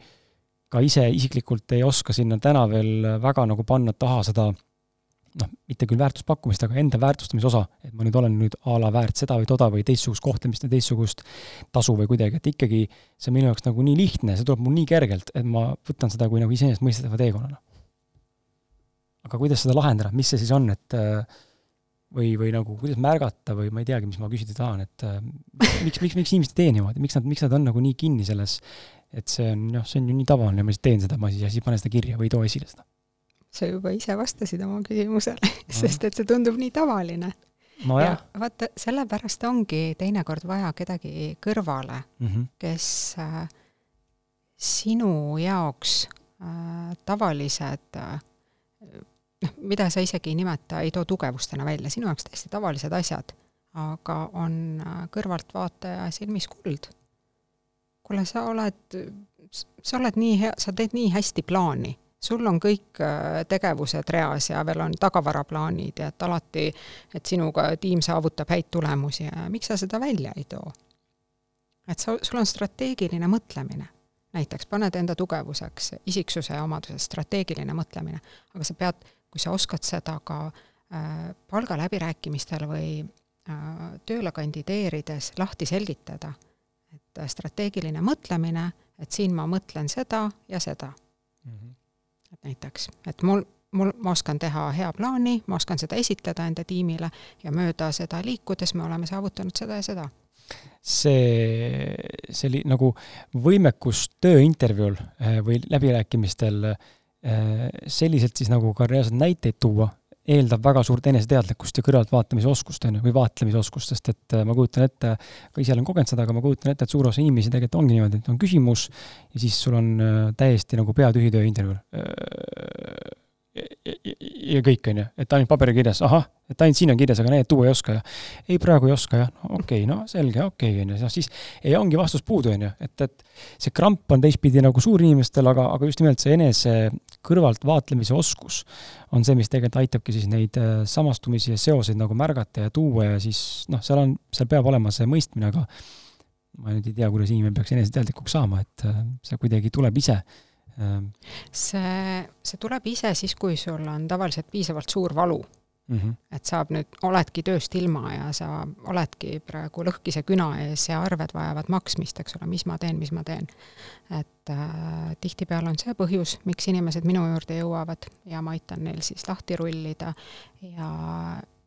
ka ise isiklikult ei oska sinna täna veel väga nagu panna taha seda noh, mitte küll väärtuspakkumist, aga enda väärtustamise osa, et ma nüüd olen nüüd a la väärt seda või toda või teistsugust kohtlemist või teistsugust tasu või kuidagi, et ikkagi see on minu jaoks nagu nii lihtne, see tuleb mul nii kergelt, et ma võtan seda kui nagu iseenesestmõistetava teekonnana. aga kuidas seda lahendada, mis see siis on, et või, või nagu kuidas märgata või ma ei teagi, mis ma küsida tahan, et miks, miks, miks inimesed ei tee niimoodi, miks nad, miks nad on nagu nii kinni selles, et see on, noh, see on ju nii tavaline, ma lihtsalt teen seda, ma siis, ja siis panen seda kirja või ei too esile seda sa juba ise vastasid oma küsimusele mm., sest et see tundub nii tavaline no. ja vaata, sellepärast ongi teinekord vaja kedagi kõrvale mm, -hmm. kes äh, sinu jaoks äh, tavalised äh, noh, mida sa isegi ei nimeta, ei too tugevustena välja, sinu jaoks täiesti tavalised asjad, aga on äh, kõrvaltvaataja silmis kuld. kuule, sa oled, sa oled nii hea, sa teed nii hästi plaani sul on kõik äh, tegevused reas ja veel on tagavaraplaanid ja et alati, et sinuga tiim saavutab häid tulemusi ja miks sa seda välja ei too? et sa, sul on strateegiline mõtlemine. näiteks paned enda tugevuseks isiksuse omadused, strateegiline mõtlemine, aga sa pead, kui sa oskad seda ka äh, palgaläbirääkimistel või äh, tööle kandideerides lahti selgitada, et äh, strateegiline mõtlemine, et siin ma mõtlen seda ja seda mm. -hmm et näiteks, et mul, mul, ma oskan teha hea plaani, ma oskan seda esitleda enda tiimile ja mööda seda liikudes me oleme saavutanud seda ja seda. see, see oli nagu võimekus tööintervjuul või läbirääkimistel eh, selliselt siis nagu ka reaalselt näiteid tuua, eeldab väga suurt eneseteadlikkust ja kõrvaltvaatamise oskust, on ju, või vaatlemise oskust, sest et äh, ma kujutan ette, ka ise olen kogenud seda, aga ma kujutan ette, et suur osa inimesi tegelikult ongi niimoodi, et on küsimus ja siis sul on äh, täiesti nagu pea tühi töö intervjuul ja kõik, on ju, et ainult paberil kirjas, ahah, et ainult siin on kirjas, aga need tuua ei oska ja ei, praegu ei oska jah, no okei okay,, no selge, okei okay,, on ju, noh siis ei ongi vastus puudu, on ju, et, et see kramp on teistpidi nagu suur inimestel, aga, aga just nimelt see enese kõrvalt vaatlemise oskus on see, mis tegelikult aitabki siis neid äh, samastumisi ja seoseid nagu märgata ja tuua ja siis noh, seal on, seal peab olema see mõistmine, aga ma nüüd ei tea, kuidas inimene peaks eneseteadlikuks saama, et äh, see kuidagi tuleb ise Ähm. see, see tuleb ise siis, kui sul on tavaliselt piisavalt suur valu mm. -hmm. et saab nüüd, oledki tööst ilma ja sa oledki praegu lõhkise küna ees ja arved vajavad maksmist, eks ole, mis ma teen, mis ma teen. et äh, tihtipeale on see põhjus, miks inimesed minu juurde jõuavad ja ma aitan neil siis lahti rullida ja,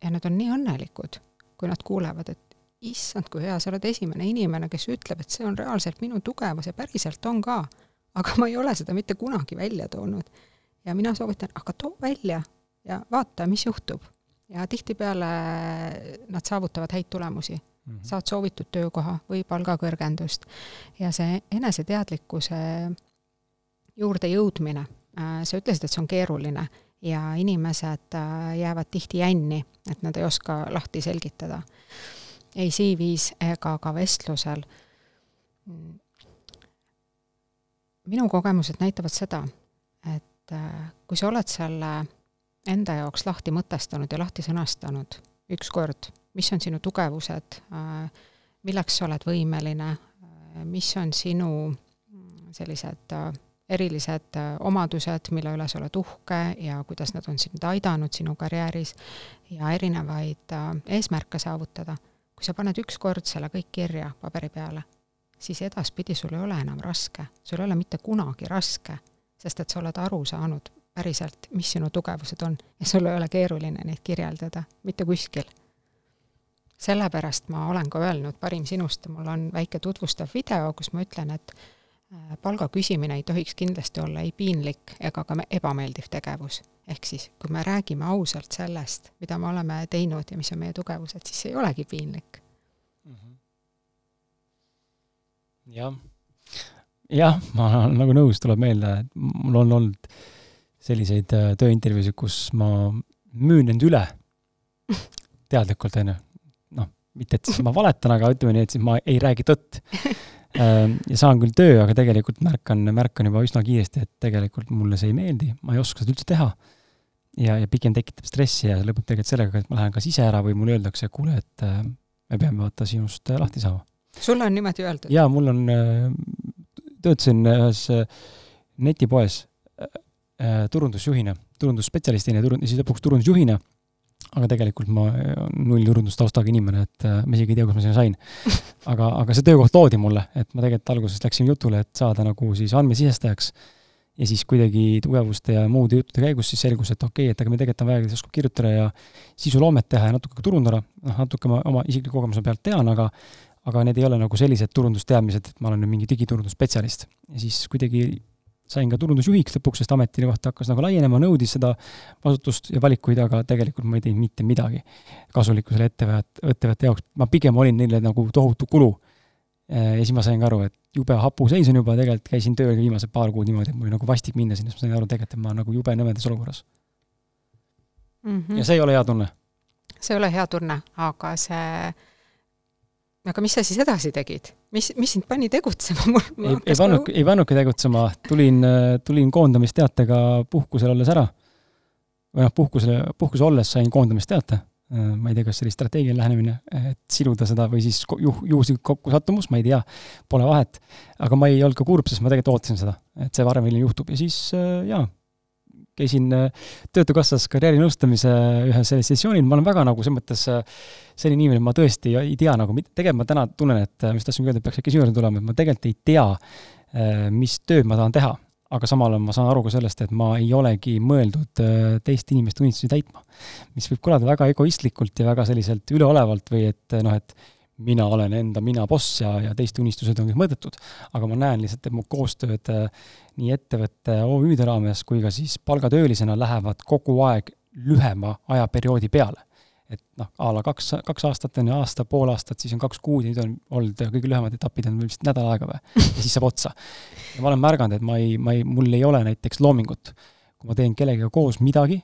ja nad on nii õnnelikud, kui nad kuulevad, et issand, kui hea, sa oled esimene inimene, kes ütleb, et see on reaalselt minu tugevus ja päriselt on ka aga ma ei ole seda mitte kunagi välja toonud. ja mina soovitan, aga too välja ja vaata, mis juhtub. ja tihtipeale nad saavutavad häid tulemusi mm. -hmm. saad soovitud töökoha või palgakõrgendust. ja see eneseteadlikkuse juurde jõudmine, äh, sa ütlesid, et see on keeruline ja inimesed äh, jäävad tihti jänni, et nad ei oska lahti selgitada. ei CV-s ega ka vestlusel minu kogemused näitavad seda, et äh, kui sa oled selle enda jaoks lahti mõtestanud ja lahti sõnastanud ükskord, mis on sinu tugevused, milleks sa oled võimeline, mis on sinu mm, sellised erilised omadused, mille üle sa oled uhke ja kuidas nad on sind aidanud sinu karjääris? Ja erinevaid eesmärke saavutada, kui sa paned ükskord selle kõik kirja paberi peale siis edaspidi sul ei ole enam raske, sul ei ole mitte kunagi raske, sest et sa oled aru saanud päriselt, mis sinu tugevused on ja sul ei ole keeruline neid kirjeldada mitte kuskil. sellepärast ma olen ka öelnud Parim sinust, mul on väike tutvustav video, kus ma ütlen, et äh, palga küsimine ei tohiks kindlasti olla ei piinlik ega ka ebameeldiv tegevus. ehk siis, kui me räägime ausalt sellest, mida me oleme teinud ja mis on meie tugevused, siis see ei olegi piinlik jah, jah, ma olen nagu nõus, tuleb meelde, et mul on olnud selliseid äh, tööintervjuusid, kus ma müün end üle <laughs> teadlikult, on ju. noh, mitte et siis ma valetan, aga ütleme nii, et siis ma ei räägi tõtt. <laughs> Ähm, ja saan küll töö, aga tegelikult märkan, märkan juba üsna kiiresti, et tegelikult mulle see ei meeldi, ma ei oska seda üldse teha. ja, ja pigem tekitab stressi ja lõpeb tegelikult sellega, et ma lähen kas ise ära või mulle öeldakse, kuule, et äh, me peame vaata sinust äh, lahti saama sulle on niimoodi öeldud? jaa, mul on, töötasin ühes netipoes turundusjuhina, turundusspetsialistina ja turund-, siis lõpuks turundusjuhina, aga tegelikult ma null turundustaustaga inimene, et ma isegi ei tea, kus ma sinna sain. <laughs> aga, aga see töökoht loodi mulle, et ma tegelikult alguses läksin jutule, et saada nagu siis andmesisestajaks ja siis kuidagi tugevuste ja muude juttude käigus siis selgus, et okei okay,, et aga meil tegelikult on vaja, kes oskab kirjutada ja sisuloomet teha ja natuke ka turundada, noh, natuke ma oma isikliku kogemuse pealt tean, aga aga need ei ole nagu sellised turundusteadmised, et ma olen nüüd mingi digiturundusspetsialist. ja siis kuidagi sain ka turundusjuhiks lõpuks, sest ametikoht hakkas nagu laienema, nõudis seda vastutust ja valikuid, aga tegelikult ma ei teinud mitte midagi kasulikku selle ettevõtte, ettevõtte jaoks, ma pigem olin neile nagu tohutu kulu. ja siis ma sain ka aru, et jube hapu seis on juba, tegelikult käisin tööl viimased paar kuud niimoodi, et mul oli nagu vastik minna sinna, siis ma sain aru tegelikult, et ma nagu jube nõmedas olukorras mm. -hmm. ja see ei ole hea tunne. see ei ole hea tunne, aga see aga mis sa siis edasi tegid? Mis, mis sind pani tegutsema? <laughs> ei, ei pannud, ei pannudki tegutsema, tulin, tulin koondamisteatega puhkusel olles ära. või noh, puhkusele, puhkusel olles sain koondamisteate. ma ei tea, kas see oli strateegiline lähenemine, et siluda seda või siis juh-, juhuslik kokkusattumus, ma ei tea, pole vahet. aga ma ei olnud ka kurb, sest ma tegelikult ootasin seda, et see varem või hiljem juhtub ja siis jaa käisin äh, Töötukassas karjäärinõustamise sellisel sessioonil, ma olen väga nagu selles mõttes äh, selline inimene, ma tõesti ei tea nagu, tegelikult ma täna tunnen, et äh, mis tahtsin öelda, peaks äkki juurde tulema, et ma tegelikult ei tea, mis tööd ma tahan teha. aga samal ajal ma saan aru ka sellest, et ma ei olegi mõeldud teiste inimeste unistusi täitma. mis võib kõlada väga egoistlikult ja väga selliselt üleolevalt või et noh, et mina olen enda mina boss ja, ja teiste unistused on kõik mõõdetud. aga ma näen lihtsalt, et mu koostööd nii ettevõtte OÜ-de raames kui ka siis palgatöölisena lähevad kogu aeg lühema ajaperioodi peale. et noh, a la kaks, kaks aastat on ju, aasta, pool aastat, siis on kaks kuud ja nüüd on olnud kõige lühemad etapid on vist nädal aega või, ja siis saab otsa. ja ma olen märganud, et ma ei, ma ei, mul ei ole näiteks loomingut. kui ma teen kellegagi koos midagi,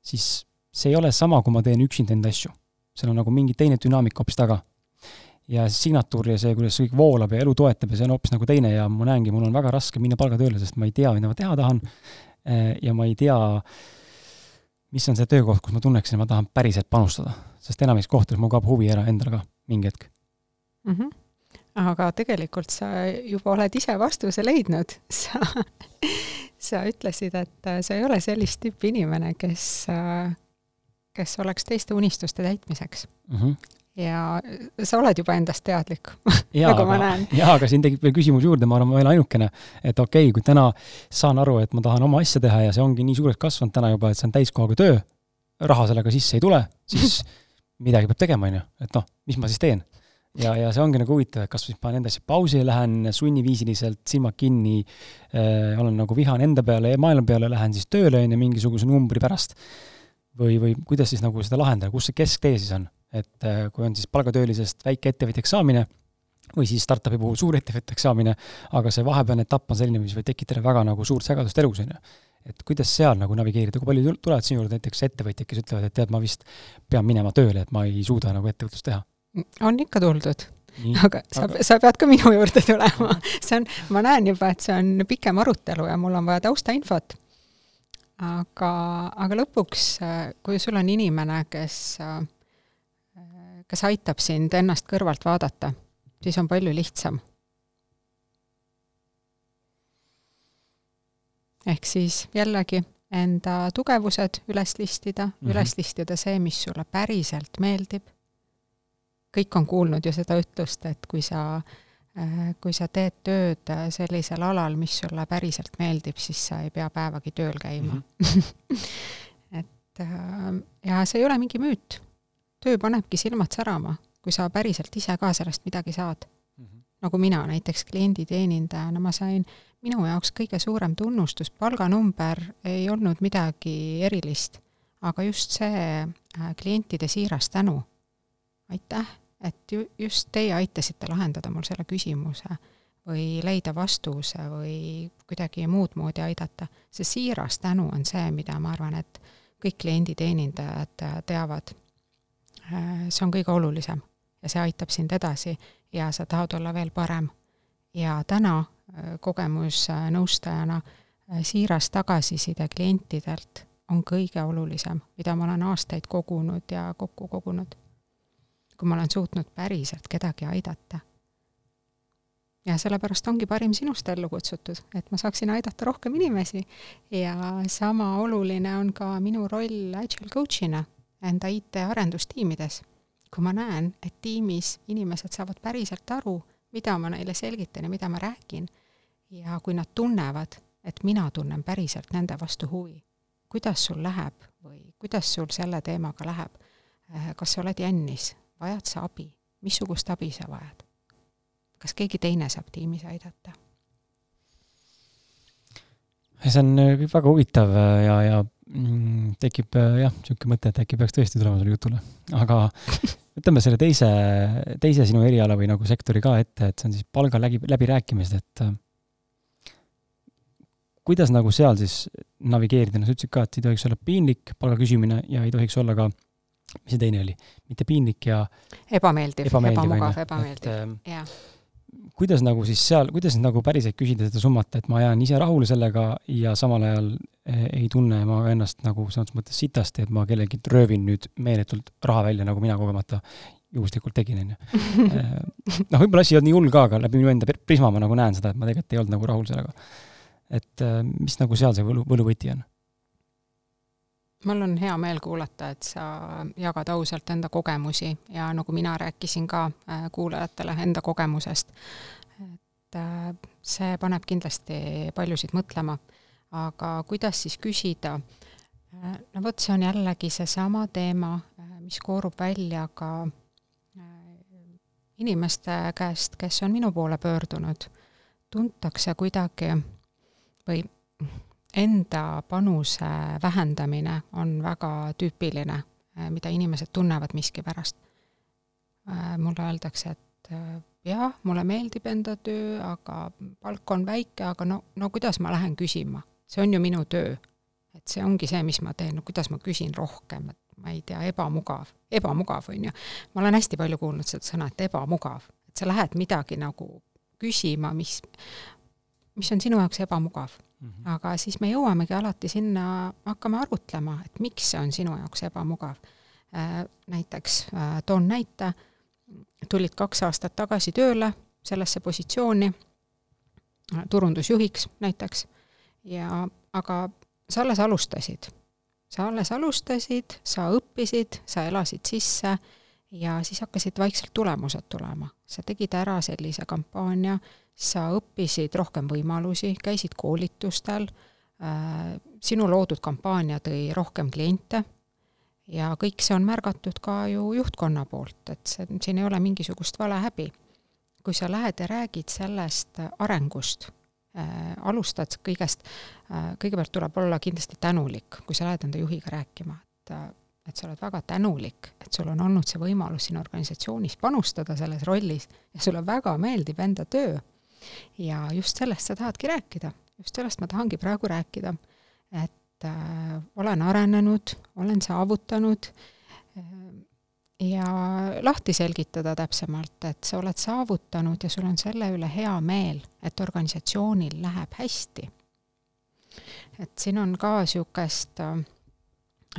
siis see ei ole sama, kui ma teen üksinda enda asju. seal on nagu mingi teine dünaamika hoopis taga ja signatuur ja see, kuidas see kõik voolab ja elu toetab ja see on hoopis nagu teine ja ma näengi, mul on väga raske minna palgatööle, sest ma ei tea, mida ma teha tahan. Ja ma ei tea, mis on see töökoht, kus ma tunneksin, et ma tahan päriselt panustada, sest enamikes kohtades mul kaob huvi ära endal ka mingi hetk mm. -hmm aga tegelikult sa juba oled ise vastuse leidnud, <laughs> sa, sa ütlesid, et sa ei ole sellist tüüpi inimene, kes, kes oleks teiste unistuste täitmiseks mm. -hmm ja sa oled juba endast teadlik <laughs> nagu ma näen. jaa, aga siin tekib veel küsimus juurde, ma arvan, ma ei ole ainukene, et okei okay,, kui täna saan aru, et ma tahan oma asja teha ja see ongi nii suureks kasvanud täna juba, et see on täiskohaga töö, raha sellega sisse ei tule, siis <laughs> midagi peab tegema, on ju, et noh, mis ma siis teen. ja, ja see ongi nagu huvitav, et kas siis panen endasse pausi, lähen sunniviisiliselt, silmad kinni äh,, olen nagu vihane enda peale ja maailma peale, lähen siis tööle, on ju, mingisuguse numbri pärast. või, või kuidas siis nagu seda lahendada, kus see kesktee siis on? Et äh, kui on siis palgatöölisest väikeettevõtjaks saamine või siis startup'i puhul suurettevõtjaks saamine, aga see vahepealne etapp on selline, mis võib tekitada väga nagu suurt segadust elus, on ju. et kuidas seal nagu navigeerida, kui palju tulevad sinu juurde näiteks ettevõtjad, kes ütlevad, et tead, ma vist pean minema tööle, et ma ei suuda nagu ettevõtlust teha? on ikka tuldud. aga sa aga..., sa pead ka minu juurde tulema. see on, ma näen juba, et see on pikem arutelu ja mul on vaja taustainfot. aga, aga lõpuks, kui sul on inimene, kes äh, kes aitab sind ennast kõrvalt vaadata, siis on palju lihtsam. ehk siis jällegi enda tugevused üles listida mm, -hmm. üles listida see, mis sulle päriselt meeldib. kõik on kuulnud ju seda ütlust, et kui sa, äh, kui sa teed tööd sellisel alal, mis sulle päriselt meeldib, siis sa ei pea päevagi tööl käima mm. -hmm. <laughs> et äh, ja see ei ole mingi müüt töö panebki silmad särama, kui sa päriselt ise ka sellest midagi saad mm. -hmm. nagu mina näiteks klienditeenindajana, ma sain, minu jaoks kõige suurem tunnustus, palganumber ei olnud midagi erilist, aga just see äh, klientide siiras tänu. aitäh, et ju-, just teie aitasite lahendada mul selle küsimuse või leida vastuse või kuidagi muud moodi aidata. see siiras tänu on see, mida ma arvan, et kõik klienditeenindajad äh, teavad see on kõige olulisem ja see aitab sind edasi ja sa tahad olla veel parem. ja täna äh, kogemusnõustajana äh, siiras tagasiside klientidelt on kõige olulisem, mida ma olen aastaid kogunud ja kokku kogunud. kui ma olen suutnud päriselt kedagi aidata. ja sellepärast ongi parim sinust ellu kutsutud, et ma saaksin aidata rohkem inimesi ja sama oluline on ka minu roll agile coach'ina enda IT-arendustiimides. kui ma näen, et tiimis inimesed saavad päriselt aru, mida ma neile selgitan ja mida ma räägin, ja kui nad tunnevad, et mina tunnen päriselt nende vastu huvi, kuidas sul läheb või kuidas sul selle teemaga läheb, äh, kas sa oled jännis, vajad sa abi, missugust abi sa vajad? kas keegi teine saab tiimis aidata? see on äh, väga huvitav äh, ja, ja tekib äh, jah, niisugune mõte, et äkki peaks tõesti tulema selle jutule, aga <laughs> võtame selle teise, teise sinu eriala või nagu sektori ka ette, et see on siis palga läbi, läbirääkimised, et äh, kuidas nagu seal siis navigeerida, no sa ütlesid ka, et ei tohiks olla piinlik palga küsimine ja ei tohiks olla ka, mis see teine oli, mitte piinlik ja ebameeldiv, ebamugav, ebameeldiv, ähm, jah kuidas nagu siis seal, kuidas nagu päriselt küsida seda summat, et ma jään ise rahule sellega ja samal ajal Eh, ei tunne ma ennast nagu sõnas mõttes sitasti, et ma kellelgi röövin nüüd meeletult raha välja, nagu mina kogemata juhuslikult tegin, on ju. <laughs> Eh, noh, võib-olla asi ei olnud nii hull ka, aga läbi minu enda prisma ma nagu näen seda, et ma tegelikult ei olnud nagu rahul sellega. et eh, mis nagu seal see võlu, võluvõti on? Mul on hea meel kuulata, et sa jagad ausalt enda kogemusi ja nagu mina rääkisin ka kuulajatele enda kogemusest, et see paneb kindlasti paljusid mõtlema aga kuidas siis küsida? no vot, see on jällegi seesama teema, mis koorub välja ka äh, inimeste käest, kes on minu poole pöördunud. tuntakse kuidagi või enda panuse vähendamine on väga tüüpiline, äh, mida inimesed tunnevad miskipärast. Äh, mulle öeldakse, et jah, mulle meeldib enda töö, aga palk on väike, aga no, no kuidas ma lähen küsima, see on ju minu töö. et see ongi see, mis ma teen, no kuidas ma küsin rohkem, et ma ei tea, ebamugav, ebamugav, on ju. ma olen hästi palju kuulnud seda sõna, et ebamugav, et sa lähed midagi nagu küsima, mis, mis on sinu jaoks ebamugav mm. -hmm. aga siis me jõuamegi alati sinna, hakkame arutlema, et miks see on sinu jaoks ebamugav. Äh, näiteks äh, toon näite, tulid kaks aastat tagasi tööle sellesse positsiooni, äh, turundusjuhiks näiteks, ja aga sa alles alustasid sa alles alustasid, sa õppisid, sa elasid sisse ja siis hakkasid vaikselt tulemused tulema. sa tegid ära sellise kampaania, sa õppisid rohkem võimalusi, käisid koolitustel, äh, sinu loodud kampaania tõi rohkem kliente ja kõik see on märgatud ka ju juhtkonna poolt, et see, siin ei ole mingisugust valehäbi. kui sa lähed ja räägid sellest arengust äh, alustad kõigest äh,, kõigepealt tuleb olla kindlasti tänulik, kui sa lähed enda juhiga rääkima, et et sa oled väga tänulik, et sul on olnud see võimalus siin organisatsioonis panustada selles rollis ja sulle väga meeldib enda töö. ja just sellest sa tahadki rääkida, just sellest ma tahangi praegu rääkida, et äh, olen arenenud, olen saavutanud äh, ja lahti selgitada täpsemalt, et sa oled saavutanud ja sul on selle üle hea meel, et organisatsioonil läheb hästi. et siin on ka niisugust äh,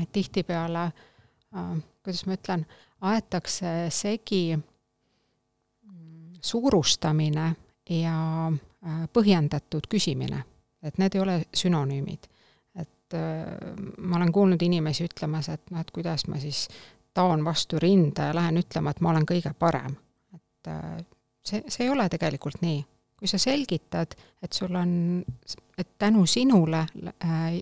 et tihtipeale äh,, kuidas ma ütlen, aetakse segi mm, suurustamine ja äh, põhjendatud küsimine, et need ei ole sünonüümid. et äh, ma olen kuulnud inimesi ütlemas, et noh, et kuidas ma siis taon vastu rinda ja lähen ütlema, et ma olen kõige parem. et äh, see, see ei ole tegelikult nii. kui sa selgitad, et sul on, et tänu sinule äh,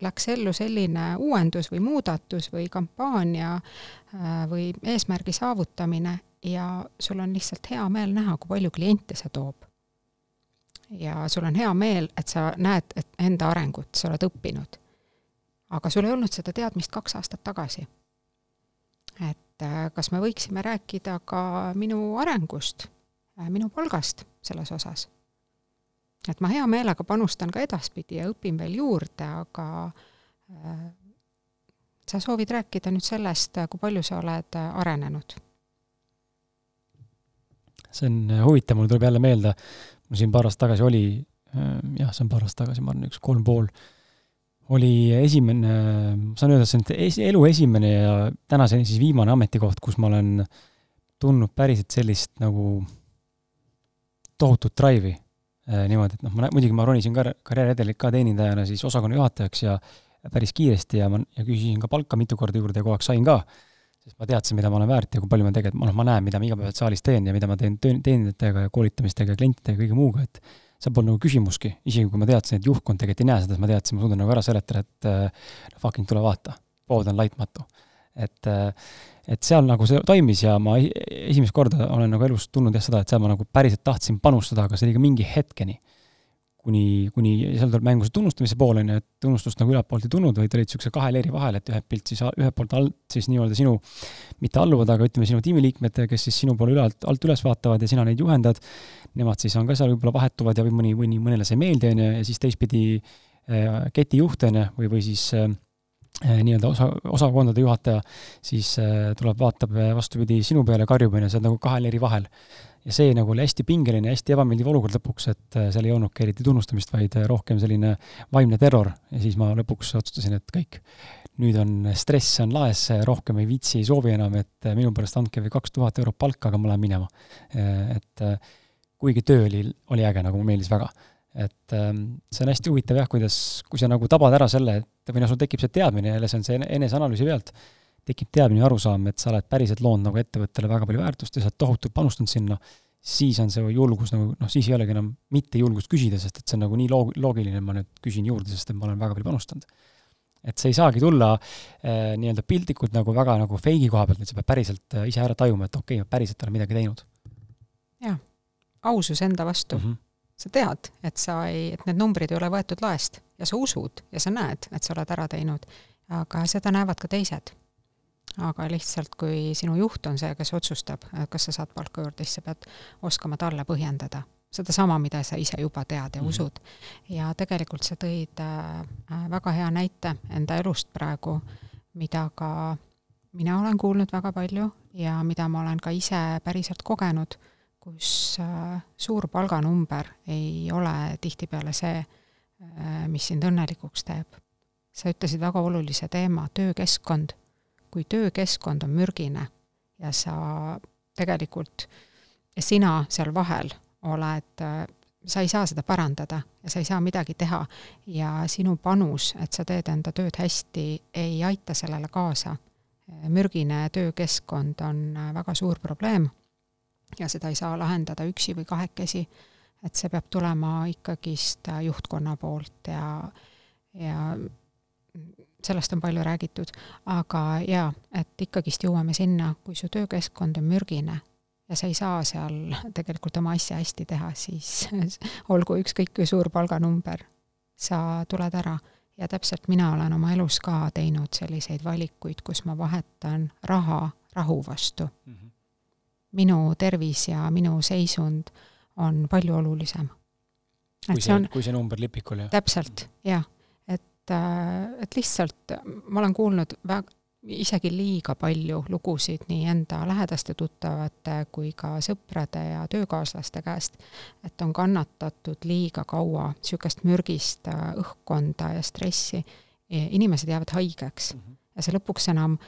läks ellu selline uuendus või muudatus või kampaania äh, või eesmärgi saavutamine ja sul on lihtsalt hea meel näha, kui palju kliente see toob. ja sul on hea meel, et sa näed et enda arengut, sa oled õppinud. aga sul ei olnud seda teadmist kaks aastat tagasi et äh, kas me võiksime rääkida ka minu arengust, äh, minu palgast selles osas. Et ma hea meelega panustan ka edaspidi ja õpin veel juurde, aga äh, sa soovid rääkida nüüd sellest, kui palju sa oled arenenud? see on huvitav, mul tuleb jälle meelde, mul siin paar aastat tagasi oli, jah, see on paar aastat tagasi, ma arvan, üks kolm pool oli esimene, saan öelda, see on elu esimene ja tänaseni siis viimane ametikoht, kus ma olen tundnud päriselt sellist nagu tohutut drive'i. Niimoodi, et noh, ma muidugi ma ronisin ka karjääriredelit ka teenindajana siis osakonna juhatajaks ja päris kiiresti ja ma, ja küsisin ka palka mitu korda juurde ja kogu aeg sain ka, sest ma teadsin, mida ma olen väärt ja kui palju ma tegelikult, noh, ma näen, mida ma igapäevaselt saalis teen ja mida ma teen teenindajatega ja koolitamistega ja klientidega ja kõige muuga, et see polnud nagu küsimustki, isegi kui ma teadsin, et juhtkond tegelikult ei näe seda, siis ma teadsin, ma suudan nagu ära seletada, et äh, fucking tule vaata, pood on laitmatu. Et, äh, et seal nagu see toimis ja ma esimest korda olen nagu elus tundnud jah seda, et seal ma nagu päriselt tahtsin panustada, aga see oli ka mingi hetkeni. Kuni, kuni seal tuleb mängu see tunnustamise pool, on ju, et tunnustust nagu ülaltpoolt ei tulnud, vaid olid niisuguse kahe leeri vahel, et ühelt pilt siis, ühelt poolt alt siis nii-öelda sinu, mitte alluvad, aga ütleme, sinu tiimiliikmed, kes siis sinu poole ülalt, alt üles vaatavad ja sina neid juhendad, nemad siis on ka seal võib-olla vahetuvad ja või mõni, mõni, mõnele see ei meeldi, on ju, ja siis teistpidi äh, ketijuht, on ju, või, või siis äh nii-öelda osa, osakondade juhataja, siis äh, tuleb, vaatab vastupidi sinu peale, karjub, on ju, sa oled nagu kahe leeri vahel ja see nagu oli hästi pingeline, hästi ebameeldiv olukord lõpuks, et äh, seal ei olnudki eriti tunnustamist, vaid äh, rohkem selline vaimne terror ja siis ma lõpuks otsustasin, et kõik, nüüd on stress on laes, rohkem ei viitsi, ei soovi enam, et äh, minu pärast andke või kaks tuhat eurot palka, aga ma lähen minema. et kuigi töö oli, oli äge, nagu mulle meeldis väga. Et ähm, see on hästi huvitav jah, kuidas, kui sa nagu tabad ära selle, et või noh, sul tekib see teadmine, jälle see on see eneseanalüüsi pealt, tekib teadmine ja arusaam, et sa oled päriselt loonud nagu ettevõttele väga palju väärtust ja sa oled tohutult panustanud sinna, siis on see julgus nagu noh, siis ei olegi enam mitte julgust küsida, sest et see on nagu nii loog-, loogiline, ma nüüd küsin juurde, sest et ma olen väga palju panustanud. et see ei saagi tulla äh, nii-öelda piltlikult nagu väga nagu feigi koha pealt, vaid sa pead päriselt äh, ise ära tajuma, et okei okay,, ma päriselt olen midagi teinud. jah, ausus enda vastu mm. -hmm. Sa tead, et sa ei, et need numbrid ei ole võetud laest ja sa usud ja sa näed, et sa oled ära teinud, aga seda näevad ka teised. aga lihtsalt, kui sinu juht on see, kes otsustab, kas sa saad palka juurde, siis sa pead oskama talle põhjendada sedasama, mida sa ise juba tead ja mm -hmm. usud. ja tegelikult sa tõid äh, väga hea näite enda elust praegu, mida ka mina olen kuulnud väga palju ja mida ma olen ka ise päriselt kogenud, kus äh, suur palganumber ei ole tihtipeale see, äh, mis sind õnnelikuks teeb. sa ütlesid väga olulise teema, töökeskkond. kui töökeskkond on mürgine ja sa tegelikult, sina seal vahel oled, sa ei saa seda parandada ja sa ei saa midagi teha ja sinu panus, et sa teed enda tööd hästi, ei aita sellele kaasa. mürgine töökeskkond on väga suur probleem ja seda ei saa lahendada üksi või kahekesi, et see peab tulema ikkagist juhtkonna poolt ja, ja sellest on palju räägitud, aga jaa, et ikkagist jõuame sinna, kui su töökeskkond on mürgine, ja sa ei saa seal tegelikult oma asja hästi teha, siis <laughs> olgu ükskõik kui suur palganumber, sa tuled ära. ja täpselt mina olen oma elus ka teinud selliseid valikuid, kus ma vahetan raha rahu vastu mm. -hmm. Minu tervis ja minu seisund on palju olulisem. kui see, kui see number lipikul, jah? täpselt, jah. et, äh, et lihtsalt ma olen kuulnud väga, isegi liiga palju lugusid nii enda lähedaste tuttavate kui ka sõprade ja töökaaslaste käest, et on kannatatud liiga kaua niisugust mürgist äh, õhkkonda ja stressi, inimesed jäävad haigeks mm. -hmm. ja see lõpuks enam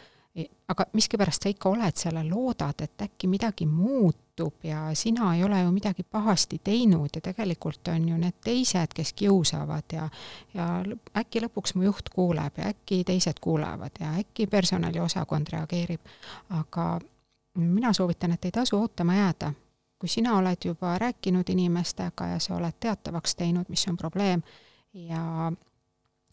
aga miskipärast sa ikka oled seal ja loodad, et äkki midagi muutub ja sina ei ole ju midagi pahasti teinud ja tegelikult on ju need teised, kes kiusavad ja ja äkki lõpuks mu juht kuuleb ja äkki teised kuulevad ja äkki personaliosakond reageerib. aga mina soovitan, et ei tasu ootama jääda. kui sina oled juba rääkinud inimestega ja sa oled teatavaks teinud, mis on probleem ja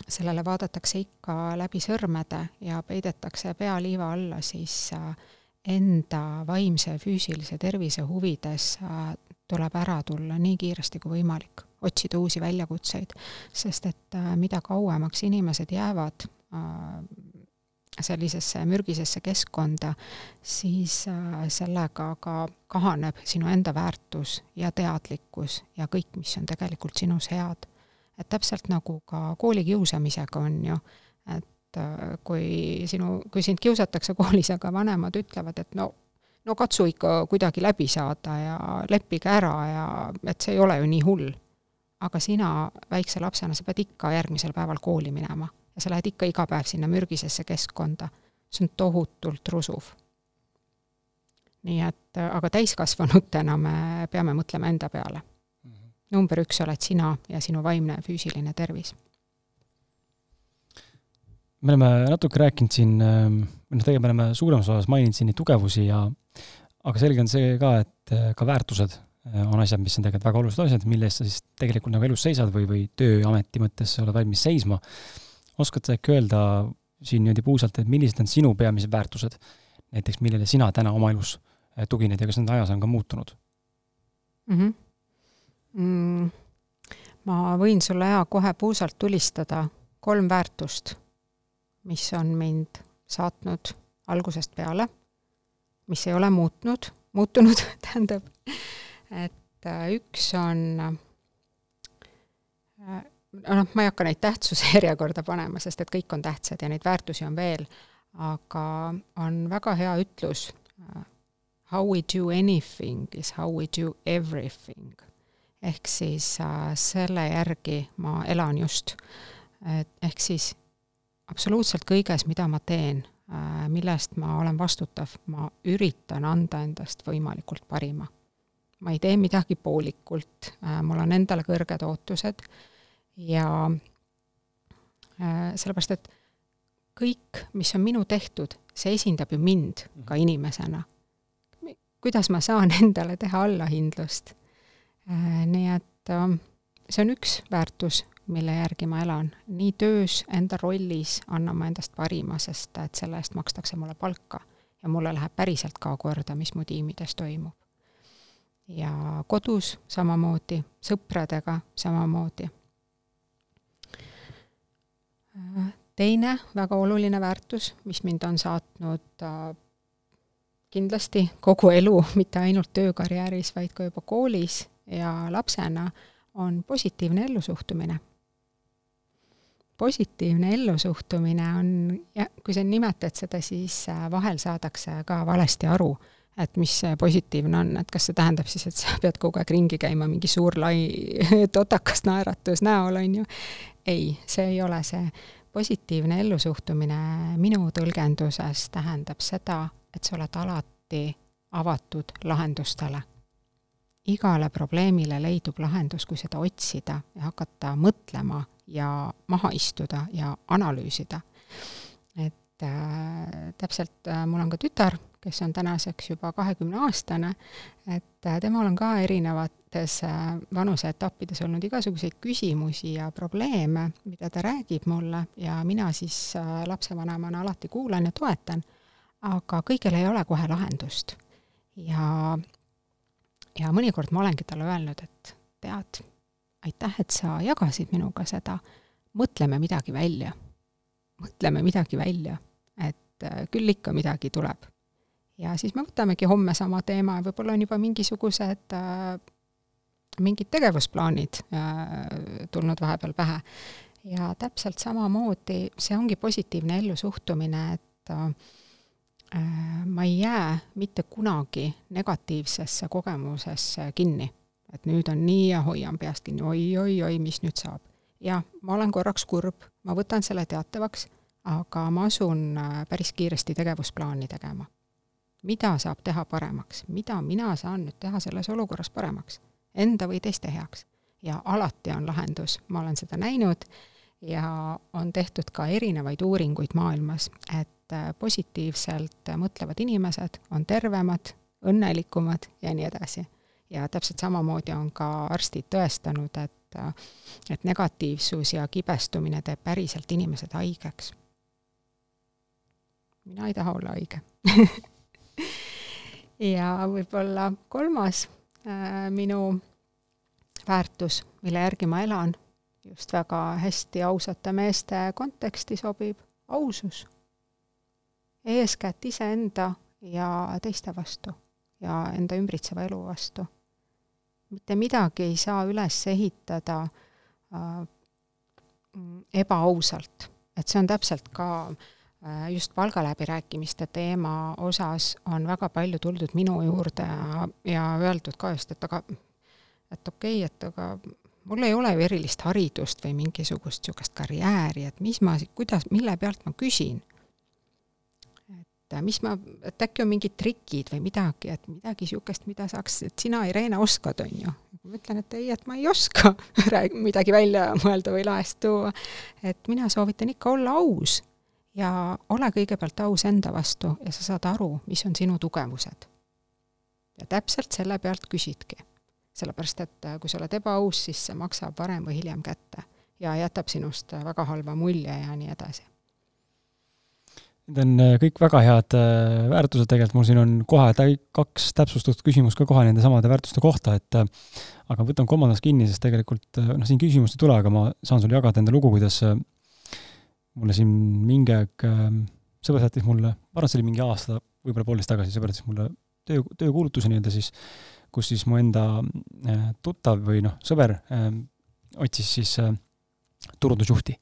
sellele vaadatakse ikka läbi sõrmede ja peidetakse pea liiva alla, siis äh, enda vaimse ja füüsilise tervise huvides äh, tuleb ära tulla nii kiiresti kui võimalik, otsida uusi väljakutseid, sest et äh, mida kauemaks inimesed jäävad sellisesse mürgisesse keskkonda, siis sellega ka kahaneb sinu enda väärtus ja teadlikkus ja kõik, mis on tegelikult sinus head et täpselt nagu ka koolikiusamisega on ju, et äh, kui sinu, kui sind kiusatakse koolis, aga vanemad ütlevad, et no no katsu ikka kuidagi läbi saada ja leppige ära ja et see ei ole ju nii hull. aga sina väikse lapsena, sa pead ikka järgmisel päeval kooli minema ja sa lähed ikka iga päev sinna mürgisesse keskkonda. see on tohutult rusuv. nii et, aga täiskasvanutena me peame mõtlema enda peale number üks oled sina ja sinu vaimne ja füüsiline tervis. me oleme natuke rääkinud siin, ähm, või noh, tegelikult me oleme suuremas osas maininud siin neid tugevusi ja aga selge on see ka, et äh, ka väärtused äh, on asjad, mis on tegelikult väga olulised asjad, mille eest sa siis tegelikult nagu elus seisad või, või tööameti mõttes oled valmis seisma. oskad sa äkki öelda siin niimoodi puusalt, et millised on sinu peamised väärtused, näiteks millele sina täna oma elus äh, tugined ja kas nende ajas on ka muutunud mm? -hmm mm,? ma võin sulle hea kohe puusalt tulistada kolm väärtust, mis on mind saatnud algusest peale, mis ei ole muutnud, muutunud <laughs> tähendab, et äh, üks on äh, noh, ma ei hakka neid tähtsuse <laughs> järjekorda panema, sest et kõik on tähtsad ja neid väärtusi on veel, aga on väga hea ütlus, äh, how we do anything is how we do everything ehk siis äh, selle järgi ma elan just. et ehk siis absoluutselt kõiges, mida ma teen, äh, millest ma olen vastutav, ma üritan anda endast võimalikult parima. ma ei tee midagi poolikult, äh, mul on endale kõrged ootused ja sellepärast, et kõik, mis on minu tehtud, see esindab ju mind ka inimesena. kuidas ma saan <laughs> endale teha allahindlust nii et ähm, see on üks väärtus, mille järgi ma elan. nii töös, enda rollis annan ma endast parima, sest et selle eest makstakse mulle palka ja mulle läheb päriselt ka korda, mis mu tiimides toimub. ja kodus samamoodi, sõpradega samamoodi. teine väga oluline väärtus, mis mind on saatnud kindlasti kogu elu, mitte ainult töökarjääris, vaid ka juba koolis ja lapsena, on positiivne ellusuhtumine. positiivne ellusuhtumine on, kui sa nimetad seda, siis äh, vahel saadakse ka valesti aru, et mis see positiivne on, et kas see tähendab siis, et sa pead kogu aeg ringi käima mingi suur lai <laughs> totakas naeratus näol, on ju. ei, see ei ole see. positiivne ellusuhtumine minu tõlgenduses tähendab seda, et sa oled alati avatud lahendustele. Igale probleemile leidub lahendus, kui seda otsida ja hakata mõtlema ja maha istuda ja analüüsida. et äh, täpselt äh, mul on ka tütar, kes on tänaseks juba kahekümneaastane, et äh, temal on ka erinevates äh, vanuseetappides olnud igasuguseid küsimusi ja probleeme, mida ta räägib mulle ja mina siis äh, lapsevanemana alati kuulan ja toetan aga kõigil ei ole kohe lahendust. ja, ja mõnikord ma olengi talle öelnud, et tead, aitäh, et sa jagasid minuga seda, mõtleme midagi välja. mõtleme midagi välja, et äh, küll ikka midagi tuleb. ja siis me võtamegi homme sama teema ja võib-olla on juba mingisugused äh, mingid tegevusplaanid äh, tulnud vahepeal pähe. ja täpselt samamoodi, see ongi positiivne ellusuhtumine, et ma ei jää mitte kunagi negatiivsesse kogemusesse kinni. et nüüd on nii ja hoian peast kinni oi, oi, oi, mis nüüd saab. jah, ma olen korraks kurb, ma võtan selle teatavaks, aga ma asun äh, päris kiiresti tegevusplaani tegema. mida saab teha paremaks, mida mina saan nüüd teha selles olukorras paremaks, enda või teiste heaks. ja alati on lahendus, ma olen seda näinud ja on tehtud ka erinevaid uuringuid maailmas, et äh, positiivselt mõtlevad inimesed on tervemad, õnnelikumad ja nii edasi. ja täpselt samamoodi on ka arstid tõestanud, et äh, et negatiivsus ja kibestumine teeb päriselt inimesed haigeks. mina ei taha olla haige <laughs> ja võib-olla kolmas äh, minu väärtus, mille järgi ma elan just väga hästi ausate meeste konteksti sobib ausus. Eeskätt iseenda ja teiste vastu ja enda ümbritseva elu vastu. mitte midagi ei saa üles ehitada äh, ebaausalt, et see on täpselt ka äh, just palgaläbirääkimiste teema osas on väga palju tuldud minu juurde ja, ja öeldud ka just, et aga et okei okay,, et aga mul ei ole ju erilist haridust või mingisugust niisugust karjääri, et mis ma, kuidas, mille pealt ma küsin. Et mis ma, et äkki on mingid trikid või midagi, et midagi niisugust, mida saaks, et sina, Irene, oskad, on ju. ma ütlen, et ei, et ma ei oska <laughs> midagi välja mõelda või laest tuua. et mina soovitan ikka olla aus ja ole kõigepealt aus enda vastu ja sa saad aru, mis on sinu tugevused. ja täpselt selle pealt küsidki sellepärast et äh, kui sa oled ebaaus, siis see maksab varem või hiljem kätte ja jätab sinust äh, väga halva mulje ja nii edasi. Need on äh, kõik väga head väärtused tegelikult, mul siin on kohe täi-, kaks täpsustatud küsimust ka kohe nende samade väärtuste kohta, et aga võtan kolmandast kinni, sest tegelikult noh, siin küsimust ei tule, aga ma saan sulle jagada enda lugu, kuidas mulle siin mingi aeg sõber saatis mulle, ma arvan, see oli mingi aasta, võib-olla poolteist tagasi, sõber saatis mulle töö, töökuulutuse nii-öelda siis äh, kus siis mu enda äh, tuttav või noh, sõber äh, otsis siis äh, turundusjuhti.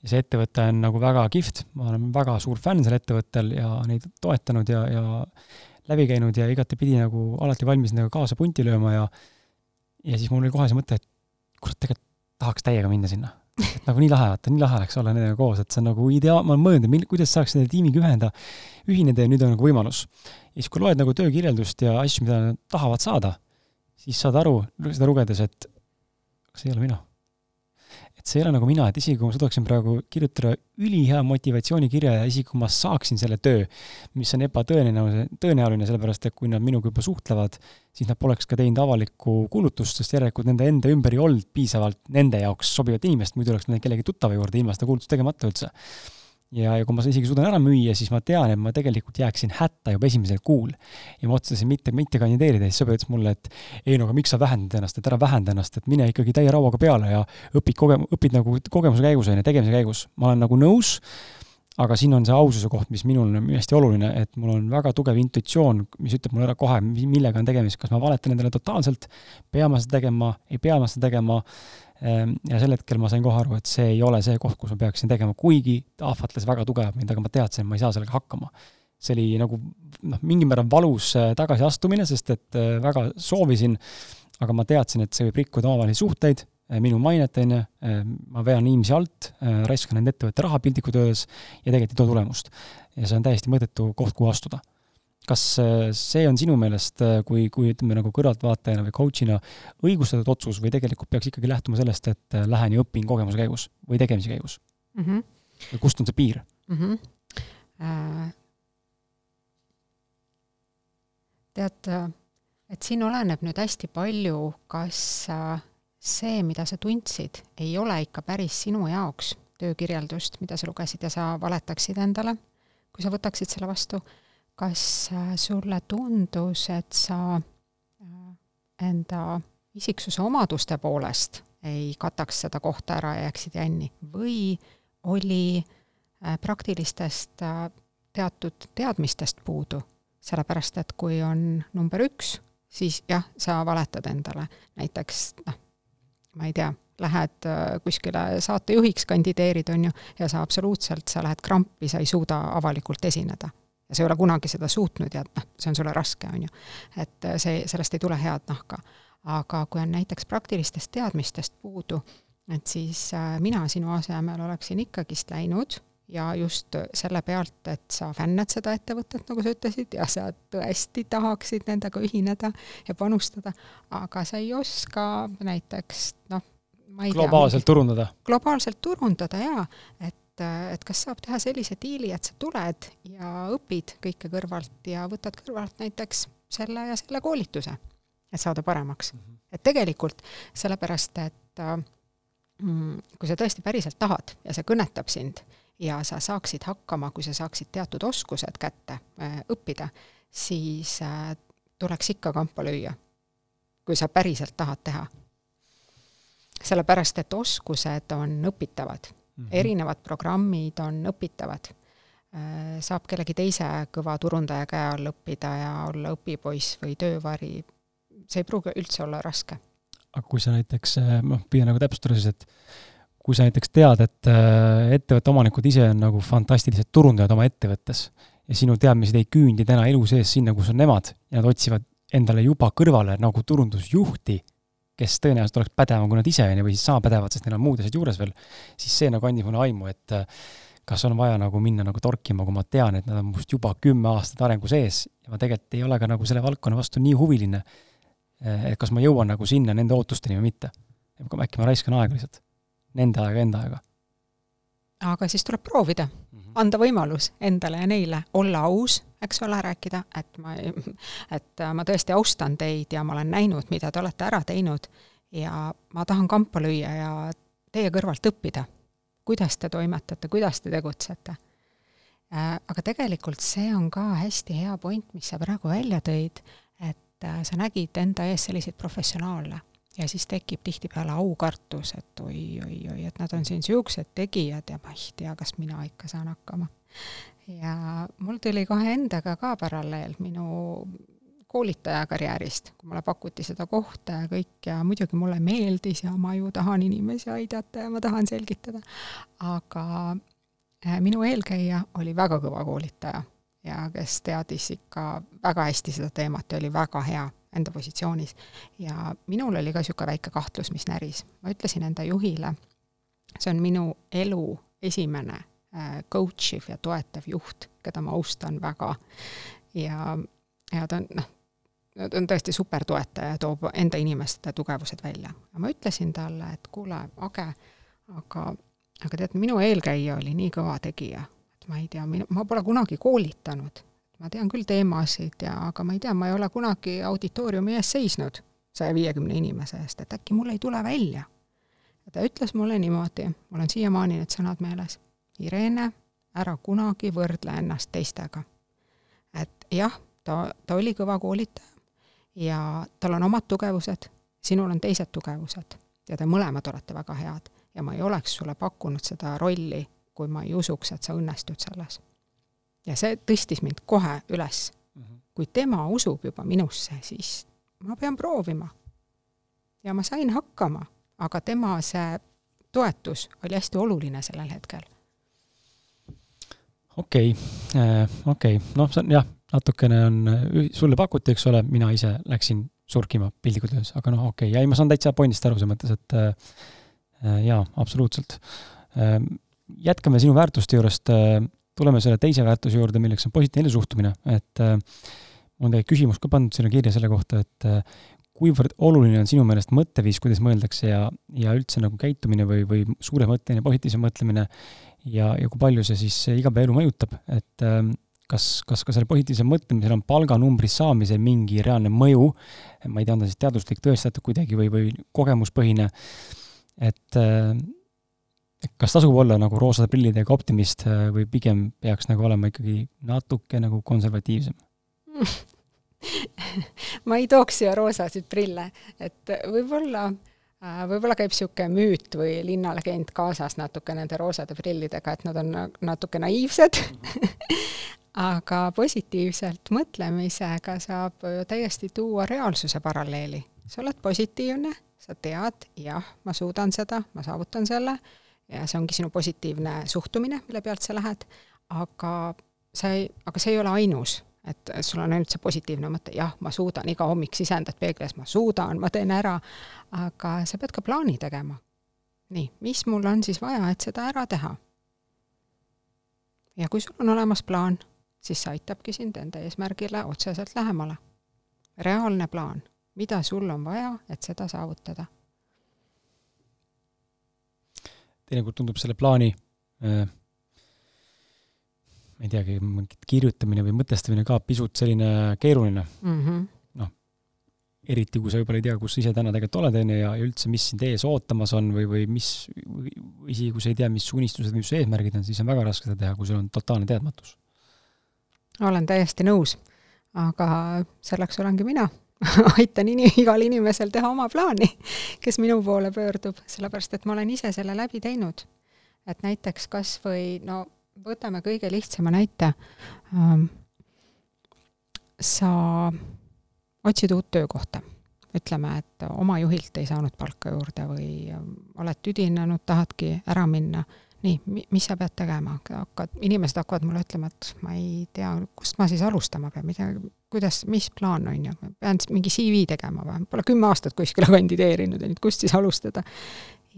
Ja see ettevõte on nagu väga kihvt, ma olen väga suur fänn sellel ettevõttel ja neid toetanud ja, ja läbi käinud ja igatepidi nagu alati valmis nendega kaasa punti lööma ja ja siis mul oli kohe see mõte, et kurat, tegelikult tahaks täiega minna sinna. et nagu nii lahe, vaata, nii lahe oleks olla nendega koos, et see on nagu idea-, ma olen mõelnud, kuidas saaks selle tiimiga ühenda, ühineda ja nüüd on nagu võimalus ja siis, kui loed nagu töökirjeldust ja asju, mida nad tahavad saada, siis saad aru, seda lugedes, et kas ei ole mina. Et see ei ole nagu mina, et isegi kui ma suudaksin praegu kirjutada ülihea motivatsioonikirja ja isegi kui ma saaksin selle töö, mis on ebatõenäoline, tõenäoline, sellepärast et kui nad minuga juba suhtlevad, siis nad poleks ka teinud avalikku kuulutust, sest järelikult nende enda ümber ei olnud piisavalt nende jaoks sobivat inimest, muidu oleks nad kellegi tuttava juurde ilma seda kuulutust tegemata üldse ja, ja kui ma isegi suudan ära müüa, siis ma tean, et ma tegelikult jääksin hätta juba esimesel kuul. ja ma otsustasin mitte, mitte kandideerida, siis sõber ütles mulle, et ei no aga miks sa vähendad ennast, et ära vähenda ennast, et mine ikkagi täie rauaga peale ja õpid kogem-, õpid nagu kogemuse käigus, on ju, tegemise käigus. ma olen nagu nõus, aga siin on see aususe koht, mis minul on hästi oluline, et mul on väga tugev intuitsioon, mis ütleb mulle ära kohe, millega on tegemist, kas ma valetan endale totaalselt, pean ma seda tegema, ei pea ma seda tegema ja sel hetkel ma sain kohe aru, et see ei ole see koht, kus ma peaksin tegema, kuigi ta ahvatles väga tugevalt mind, aga ma teadsin, et ma ei saa sellega hakkama. see oli nagu noh, mingil määral valus äh, tagasiastumine, sest et äh, väga soovisin, aga ma teadsin, et see võib rikkuda omavahelisi suhteid, äh, minu mainet, on ju, ma vean inimesi alt, raiskan nende ettevõtte raha piltlikult öeldes ja tegelikult ei too tulemust. ja see on täiesti mõttetu koht, kuhu astuda kas äh, see on sinu meelest, äh, kui, kui ütleme nagu kõrvaltvaatajana või coach'ina õigustatud otsus või tegelikult peaks ikkagi lähtuma sellest, et äh, lähen ja õpin kogemuse käigus või tegemise käigus mm? -hmm. või kust on see piir mm? -hmm. Äh, tead, et siin oleneb nüüd hästi palju, kas see, mida sa tundsid, ei ole ikka päris sinu jaoks töökirjeldust, mida sa lugesid ja sa valetaksid endale, kui sa võtaksid selle vastu kas äh, sulle tundus, et sa äh, enda isiksuse omaduste poolest ei kataks seda kohta ära ja jääksid jänni? Või oli äh, praktilistest teatud teadmistest puudu, sellepärast et kui on number üks, siis jah, sa valetad endale, näiteks noh, ma ei tea, lähed kuskile saatejuhiks, kandideerid, on ju, ja sa absoluutselt, sa lähed krampi, sa ei suuda avalikult esineda ja sa ei ole kunagi seda suutnud ja noh, see on sulle raske, on ju. et äh, see, sellest ei tule head nahka. aga kui on näiteks praktilistest teadmistest puudu, et siis äh, mina sinu asemel oleksin ikkagist läinud ja just selle pealt, et sa fännad seda ettevõtet, nagu sa ütlesid, ja sa tõesti tahaksid nendega ühineda ja panustada, aga sa ei oska näiteks noh, ma ei globaalselt tea, turundada? globaalselt turundada jaa, et et, et kas saab teha sellise diili, et sa tuled ja õpid kõike kõrvalt ja võtad kõrvalt näiteks selle ja selle koolituse, et saada paremaks mm. -hmm. et tegelikult sellepärast, et mm, kui sa tõesti päriselt tahad ja see kõnetab sind ja sa saaksid hakkama, kui sa saaksid teatud oskused kätte äh, õppida, siis äh, tuleks ikka kampa lüüa, kui sa päriselt tahad teha. sellepärast, et oskused on õpitavad mm, -hmm. erinevad programmid on õpitavad. Äh, saab kellegi teise kõva turundaja käe all õppida ja olla õpipoiss või töövari, see ei pruugi üldse olla raske. aga kui sa näiteks, noh, püüan nagu täpsustada siis, et kui sa näiteks tead, et äh, ettevõtte omanikud ise on nagu fantastilised turundajad oma ettevõttes ja sinu teadmised ei küündi täna elu sees sinna, kus on nemad ja nad otsivad endale juba kõrvale nagu turundusjuhti, kes tõenäoliselt oleks pädevam kui nad ise, on ju, või siis sama pädevad, sest neil on muud asjad juures veel, siis see nagu andis mulle aimu, et äh, kas on vaja nagu minna nagu torkima, kui ma tean, et nad on must juba kümme aastat arengu sees ja ma tegelikult ei ole ka nagu selle valdkonna vastu nii huviline, äh, et kas ma jõuan nagu sinna nende ootusteni või mitte. äkki ma raiskan aega lihtsalt, nende aega, enda aega. aga siis tuleb proovida. Anda võimalus endale ja neile olla aus eks ole, rääkida, et ma, et ma tõesti austan teid ja ma olen näinud, mida te olete ära teinud ja ma tahan kampa lüüa ja teie kõrvalt õppida, kuidas te toimetate, kuidas te tegutsete. Äh, aga tegelikult see on ka hästi hea point, mis sa praegu välja tõid, et äh, sa nägid enda ees selliseid professionaale ja siis tekib tihtipeale aukartus, et oi-oi-oi, et nad on siin niisugused tegijad ja ma ei tea, kas mina ikka saan hakkama. Ja mul tuli kohe endaga ka paralleel minu koolitaja karjäärist, kui mulle pakuti seda kohta ja kõik ja muidugi mulle meeldis ja ma ju tahan inimesi aidata ja ma tahan selgitada, aga äh, minu eelkäija oli väga kõva koolitaja ja kes teadis ikka väga hästi seda teemat ja oli väga hea enda positsioonis. ja minul oli ka niisugune väike kahtlus, mis näris. ma ütlesin enda juhile, see on minu elu esimene Äh, coach iv ja toetav juht, keda ma austan väga. ja, ja ta on, noh, ta on tõesti super toetaja, toob enda inimeste tugevused välja. ma ütlesin talle, et kuule, Age, aga, aga tead, minu eelkäija oli nii kõva tegija, et ma ei tea, ma pole kunagi koolitanud. Ma tean küll teemasid ja, aga ma ei tea, ma ei ole kunagi auditooriumi ees seisnud saja viiekümne inimese eest, et äkki mul ei tule välja. ja ta ütles mulle niimoodi, mul on siiamaani need sõnad meeles Irene, ära kunagi võrdle ennast teistega. et jah, ta, ta oli kõva koolitaja ja tal on omad tugevused, sinul on teised tugevused ja te mõlemad olete väga head ja ma ei oleks sulle pakkunud seda rolli, kui ma ei usuks, et sa õnnestud selles. Ja see tõstis mind kohe üles. -hmm. kui tema usub juba minusse, siis ma pean proovima. ja ma sain hakkama, aga tema see toetus oli hästi oluline sellel hetkel. okei okay., äh, okei okay., noh, see on jah, natukene on, sulle pakuti, eks ole, mina ise läksin surkima piltlikult öeldes, aga noh, okei okay., ja ei, ma saan täitsa pointist aru, selles mõttes, et äh, äh jaa, absoluutselt äh,. jätkame sinu väärtuste juurest äh,, tuleme selle teise väärtuse juurde, milleks on positiivne suhtumine, et äh, mul on tegelikult küsimus ka pandud sinna kirja selle kohta, et äh, kuivõrd oluline on sinu meelest mõtteviis, kuidas mõeldakse ja, ja üldse nagu käitumine või, või suuremõtteline positiivsem mõtlemine ja, ja kui palju see siis igapäevaelu mõjutab, et ähm, kas, kas ka sellel positiivsel mõtlemisel on palganumbris saamisel mingi reaalne mõju, ma ei tea, on ta siis teaduslik, tõestatud kuidagi või, või kogemuspõhine, et äh, kas tasub olla nagu roosade prillidega optimist äh, või pigem peaks nagu olema ikkagi natuke nagu konservatiivsem? <laughs> Ma ei tooks siia roosasid prille, et võib-olla äh, võib-olla käib niisugune müüt või linnalegend kaasas natuke nende roosade prillidega, et nad on natuke naiivsed. <laughs> Aga positiivselt mõtlemisega saab ju täiesti tuua reaalsuse paralleeli. sa oled positiivne, sa tead, jah, ma suudan seda, ma saavutan selle, ja see ongi sinu positiivne suhtumine, mille pealt sa lähed, aga sa ei, aga see ei ole ainus et sul on ainult see positiivne mõte, jah, ma suudan, iga hommik sisendad peeglis, ma suudan, ma teen ära, aga sa pead ka plaani tegema. nii, mis mul on siis vaja, et seda ära teha? ja kui sul on olemas plaan, siis see aitabki sind enda eesmärgile otseselt lähemale. reaalne plaan, mida sul on vaja, et seda saavutada. Teinekord tundub selle plaani äh ma ei teagi, kirjutamine või mõtestamine ka pisut selline keeruline mm. -hmm. noh, eriti kui sa võib-olla ei tea, kus sa ise täna tegelikult oled, on ju, ja, ja üldse, mis sind ees ootamas on või, või mis, isegi kui sa ei tea, mis unistused või mis eesmärgid on, siis on väga raske seda teha, kui sul on totaalne teadmatus. olen täiesti nõus, aga selleks olengi mina <laughs> aitan in-, igal inimesel teha oma plaani, kes minu poole pöördub, sellepärast et ma olen ise selle läbi teinud. et näiteks kas või no võtame kõige lihtsama näite. Sa otsid uut töökohta, ütleme, et oma juhilt ei saanud palka juurde või oled tüdinenud, tahadki ära minna, nii, mis sa pead tegema, hakkad, inimesed hakkavad mulle ütlema, et ma ei tea, kust ma siis alustama pean, mida, kuidas, mis plaan on ju, pean mingi CV tegema või, pole kümme aastat kuskile <laughs> kandideerinud, on ju, et kust siis alustada?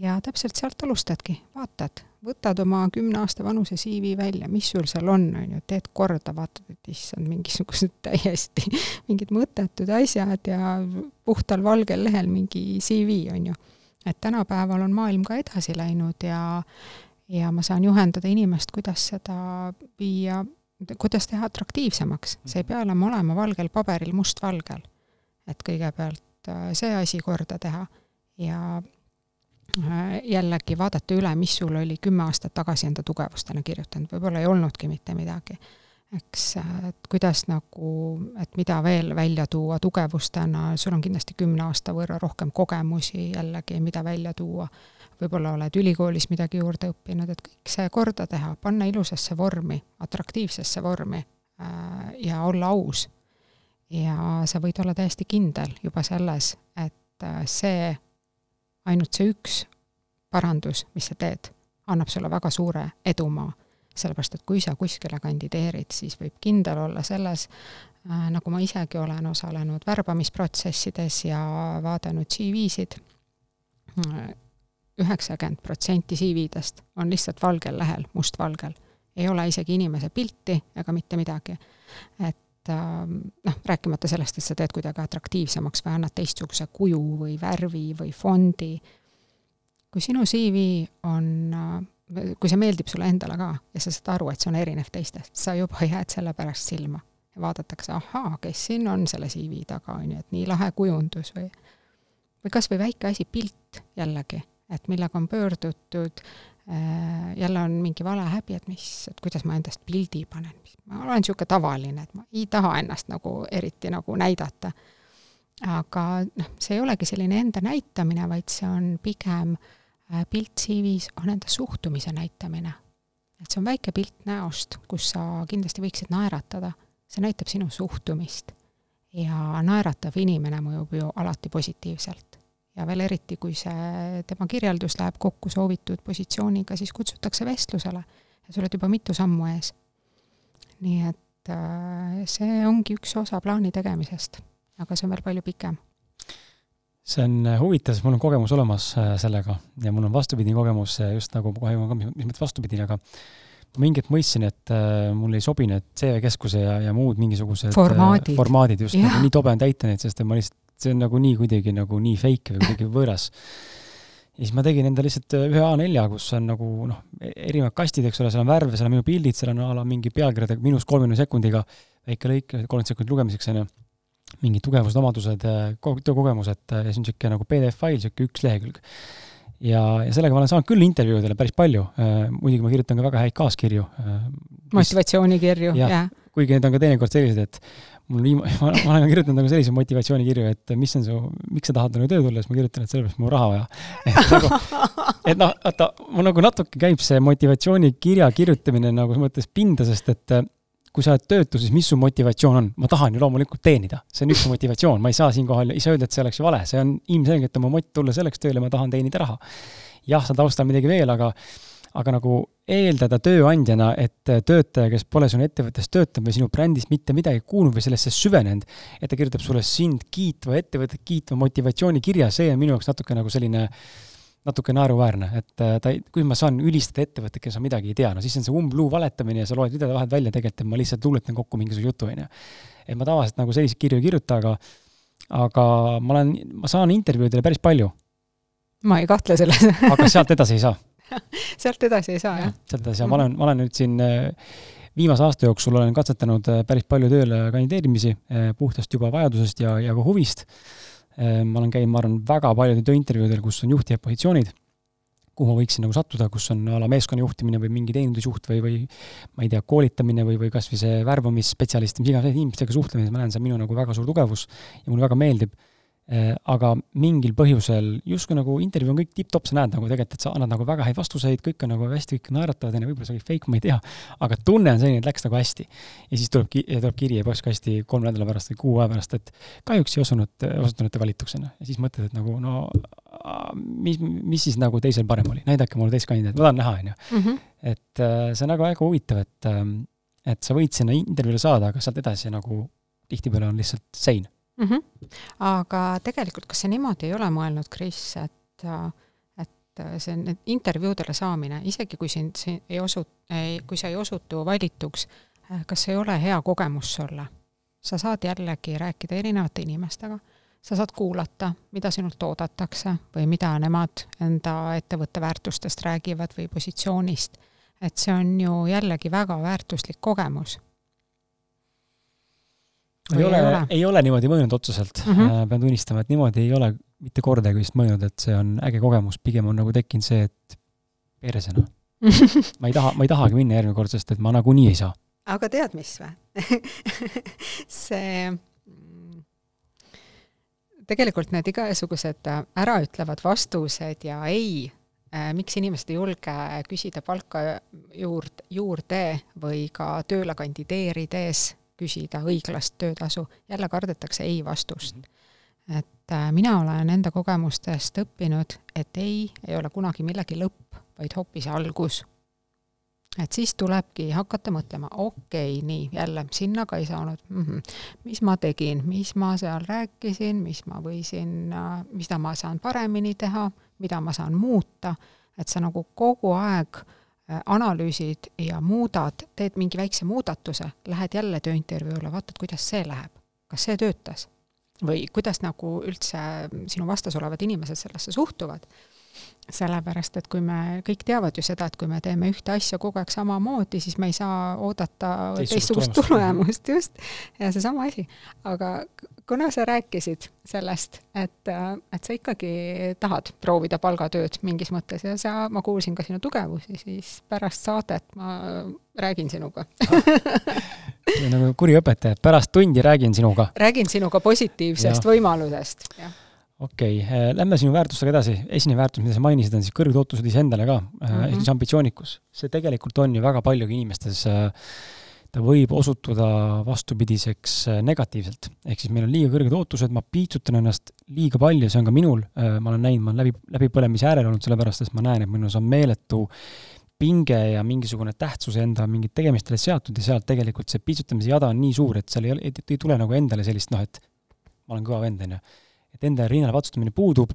Ja täpselt sealt alustadki, vaatad, võtad oma kümne aasta vanuse CV välja, mis sul seal on, on ju, teed korda, vaatad, et issand, mingisugused <laughs> täiesti mingid mõttetud asjad ja puhtal valgel lehel mingi CV, on ju. et tänapäeval on maailm ka edasi läinud ja ja ma saan juhendada inimest, kuidas seda viia, kuidas teha atraktiivsemaks, see ei pea olema olema valgel paberil mustvalgel. et kõigepealt äh, see asi korda teha ja Äh, jällegi vaadata üle, mis sul oli kümme aastat tagasi enda tugevustena kirjutanud, võib-olla ei olnudki mitte midagi. Eks, et kuidas nagu, et mida veel välja tuua tugevustena, sul on kindlasti kümne aasta võrra rohkem kogemusi jällegi, mida välja tuua, võib-olla oled ülikoolis midagi juurde õppinud, et kõik see korda teha, panna ilusasse vormi, atraktiivsesse vormi äh, ja olla aus. ja sa võid olla täiesti kindel juba selles, et äh, see ainult see üks parandus, mis sa teed, annab sulle väga suure edumaa. Sellepärast, et kui sa kuskile kandideerid, siis võib kindel olla selles äh,, nagu ma isegi olen osalenud värbamisprotsessides ja vaadanud CV-sid, üheksakümmend protsenti CV-dest on lihtsalt valgel lehel, mustvalgel. ei ole isegi inimese pilti ega mitte midagi. et ähm, noh, rääkimata sellest, et sa teed kuidagi atraktiivsemaks või annad teistsuguse kuju või värvi või fondi kui sinu CV on, kui see meeldib sulle endale ka ja sa saad aru, et see on erinev teistest, sa juba jääd selle pärast silma. ja vaadatakse, ahaa, kes siin on selle CV taga, on ju, et nii lahe kujundus või või kas või väike asi, pilt jällegi, et millega on pöördutud äh, jälle on mingi vale häbi, et mis, et kuidas ma endast pildi panen, ma olen niisugune tavaline, et ma ei taha ennast nagu eriti nagu näidata. aga noh, see ei olegi selline enda näitamine, vaid see on pigem äh, pilt CV-s on enda suhtumise näitamine. et see on väike pilt näost, kus sa kindlasti võiksid naeratada, see näitab sinu suhtumist. ja naeratav inimene mõjub ju alati positiivselt ja veel eriti, kui see tema kirjeldus läheb kokku soovitud positsiooniga, siis kutsutakse vestlusele ja sa oled juba mitu sammu ees. nii et äh, see ongi üks osa plaani tegemisest, aga see on veel palju pikem. See on äh, huvitav, sest mul on kogemus olemas äh, sellega. Ja mul on vastupidine kogemus just nagu kohe jõuan ka, mis mõttes vastupidine, aga ma mingi hetk mõistsin, et äh, mul ei sobi need CV-keskuse ja, ja muud mingisugused formaadid, formaadid just, nagu nii tobe on täita neid, sest ma lihtsalt see on nagu nii kuidagi nagu nii fake või kuidagi võõras. ja siis ma tegin endale lihtsalt ühe A4, kus on nagu noh, erinevad kastid, eks ole, seal on värve, seal on minu pildid, seal on a la mingi pealkirjadega miinus kolmekümne sekundiga väike lõik, kolmkümmend sekundit lugemiseks, on ju, mingid tugevused, omadused, töökogemused ja siis on niisugune nagu PDF-fail, niisugune üks lehekülg. ja, ja sellega ma olen saanud küll intervjuudele päris palju, muidugi ma kirjutan ka väga häid kaaskirju. motivatsioonikirju, jah. kuigi need on ka teinekord sellised, et mul viima-, <laughs> ma, olen kirjutanud nagu selliseid motivatsioonikirju, et mis on su, miks sa tahad nagu tööle tulla, siis ma kirjutan, et sellepärast mul raha vaja. <laughs> et nagu, et noh, vaata, mul nagu natuke käib see motivatsioonikirja kirjutamine nagu mõttes pinda, sest et äh, kui sa oled töötu, siis mis su motivatsioon on? ma tahan ju loomulikult teenida, see on üks motivatsioon, ma ei saa siinkohal, saa öelda, et see oleks ju vale, see on ilmselgelt oma mott tulla selleks tööle, ma tahan teenida raha. jah, seal taustal midagi veel, aga aga nagu eeldada tööandjana, et töötaja, kes pole sinu ettevõttes töötanud või sinu brändist mitte midagi kuulnud või sellesse süvenenud, et ta kirjutab sulle sind kiitva, ettevõtet kiitva motivatsioonikirja, see on minu jaoks natuke nagu selline natuke naeruväärne, et äh, ta ei, kui ma saan ülistada ettevõtteid, kes on midagi ei tea, no siis on see umbluu valetamine ja sa loed ridade vahelt välja tegelikult, et ma lihtsalt luuletan kokku mingisuguse jutu, on ju. et ma tavaliselt nagu selliseid kirju ei kirjuta, aga aga ma olen, ma saan intervjuudele päris palju. ma ei kahtle selles aga sealt edasi ei saa <laughs> sealt edasi ei saa, jah? sealt edasi ja ma olen, ma olen nüüd siin äh, viimase aasta jooksul olen katsetanud äh, päris palju tööle kandideerimisi puhtast juba vajadusest ja, ja ka huvist. Ma olen käinud, ma arvan, väga paljudel tööintervjuudel, kus on juhtivad positsioonid, kuhu ma võiksin nagu sattuda, kus on a la meeskonna juhtimine või mingi teenindusjuht või, või ma ei tea, koolitamine või, või kas või see värbamisspetsialist, mis iganes inimestega suhtlemine, ma näen, see on minu nagu väga suur tugevus ja mulle väga meeldib Äh, aga mingil põhjusel justkui nagu intervjuu on kõik tipp-topp, sa näed nagu tegelikult, et sa annad nagu väga häid vastuseid, kõik on nagu hästi, kõik naeratavad, onju, võib-olla see oli fake, ma ei tea, aga tunne on selline, et läks nagu hästi. ja siis tuleb, tuleb kiri postkasti kolme nädala pärast või kuu aja pärast, et kahjuks ei osunud, osutunute valituks, onju. ja siis mõtled, et nagu no mis, mis siis nagu teisel parem oli, näidake mulle teist kandidaati, ma tahan näha, onju. Mhm. et äh, see on nagu väga huvitav, et, ähm, et sa võid sinna intervjuule saada, aga sealt edasi nagu tihtipeale on lihtsalt sein mm. -hmm. aga tegelikult, kas sa niimoodi ei ole mõelnud, Kris, et, et see, need intervjuudele saamine, isegi kui sind see ei osu-, kui sa ei osutu valituks, kas ei ole hea kogemus sulle? sa saad jällegi rääkida erinevate inimestega, sa saad kuulata, mida sinult oodatakse või mida nemad enda ettevõtte väärtustest räägivad või positsioonist. et see on ju jällegi väga väärtuslik kogemus ei ole, ei ole niimoodi mõjunud otseselt. Mm, -hmm. pean tunnistama, et niimoodi ei ole mitte kordagi vist mõjunud, et see on äge kogemus, pigem on nagu tekkinud see, et perse noh <laughs> ma ei taha, ma ei tahagi minna järgmine kord, sest et ma nagunii ei saa. aga tead, mis või <laughs> see tegelikult need igasugused äraütlevad vastused ja ei, äh, miks inimesed ei julge küsida palka juurde, juurde või ka tööle kandideerides küsida õiglast töötasu, jälle kardetakse ei vastust. Mhm. et äh, mina olen enda kogemustest õppinud, et ei, ei ole kunagi millegi lõpp, vaid hoopis algus. et siis tulebki hakata mõtlema, okei okay,, nii, jälle, sinna ka ei saanud mm, -hmm. mis ma tegin, mis ma seal rääkisin, mis ma võisin, äh, mida ma saan paremini teha, mida ma saan muuta, et sa nagu kogu aeg äh, Äh, analüüsid ja muudad, teed mingi väikse muudatuse, lähed jälle tööintervjuule, vaatad, kuidas see läheb. kas see töötas? või kuidas nagu üldse sinu vastas olevad inimesed sellesse suhtuvad? Sellepärast, et kui me, kõik teavad ju seda, et kui me teeme ühte asja kogu aeg samamoodi, siis me ei saa oodata teistsugust tulemust, just. ja seesama asi. aga kuna sa rääkisid sellest, et, et sa ikkagi tahad proovida palgatööd mingis mõttes ja sa, ma kuulsin ka sinu tugevusi, siis pärast saadet ma räägin sinuga nagu kuri õpetaja, pärast tundi räägin sinuga. räägin sinuga positiivsest ja. võimalusest, jah okei okay., äh, lähme sinu väärtustega edasi. esimene väärtus, mida sa mainisid, on siis kõrged ootused iseendale ka mm, -hmm. ehk siis ambitsioonikus. see tegelikult on ju väga paljugi inimestes, äh, ta võib osutuda vastupidiseks negatiivselt. ehk siis meil on liiga kõrged ootused, ma piitsutan ennast liiga palju, see on ka minul, ma olen näinud, ma olen läbi, läbipõlemise äärel olnud, sellepärast et ma näen, et minus on meeletu pinge ja mingisugune tähtsus enda mingit tegemistele seatud ja sealt tegelikult see piitsutamise jada on nii suur, et seal ei, ei, ei tule nagu endale sellist noh, et ma olen kõva vend, on ju et enda rinnale patsutamine puudub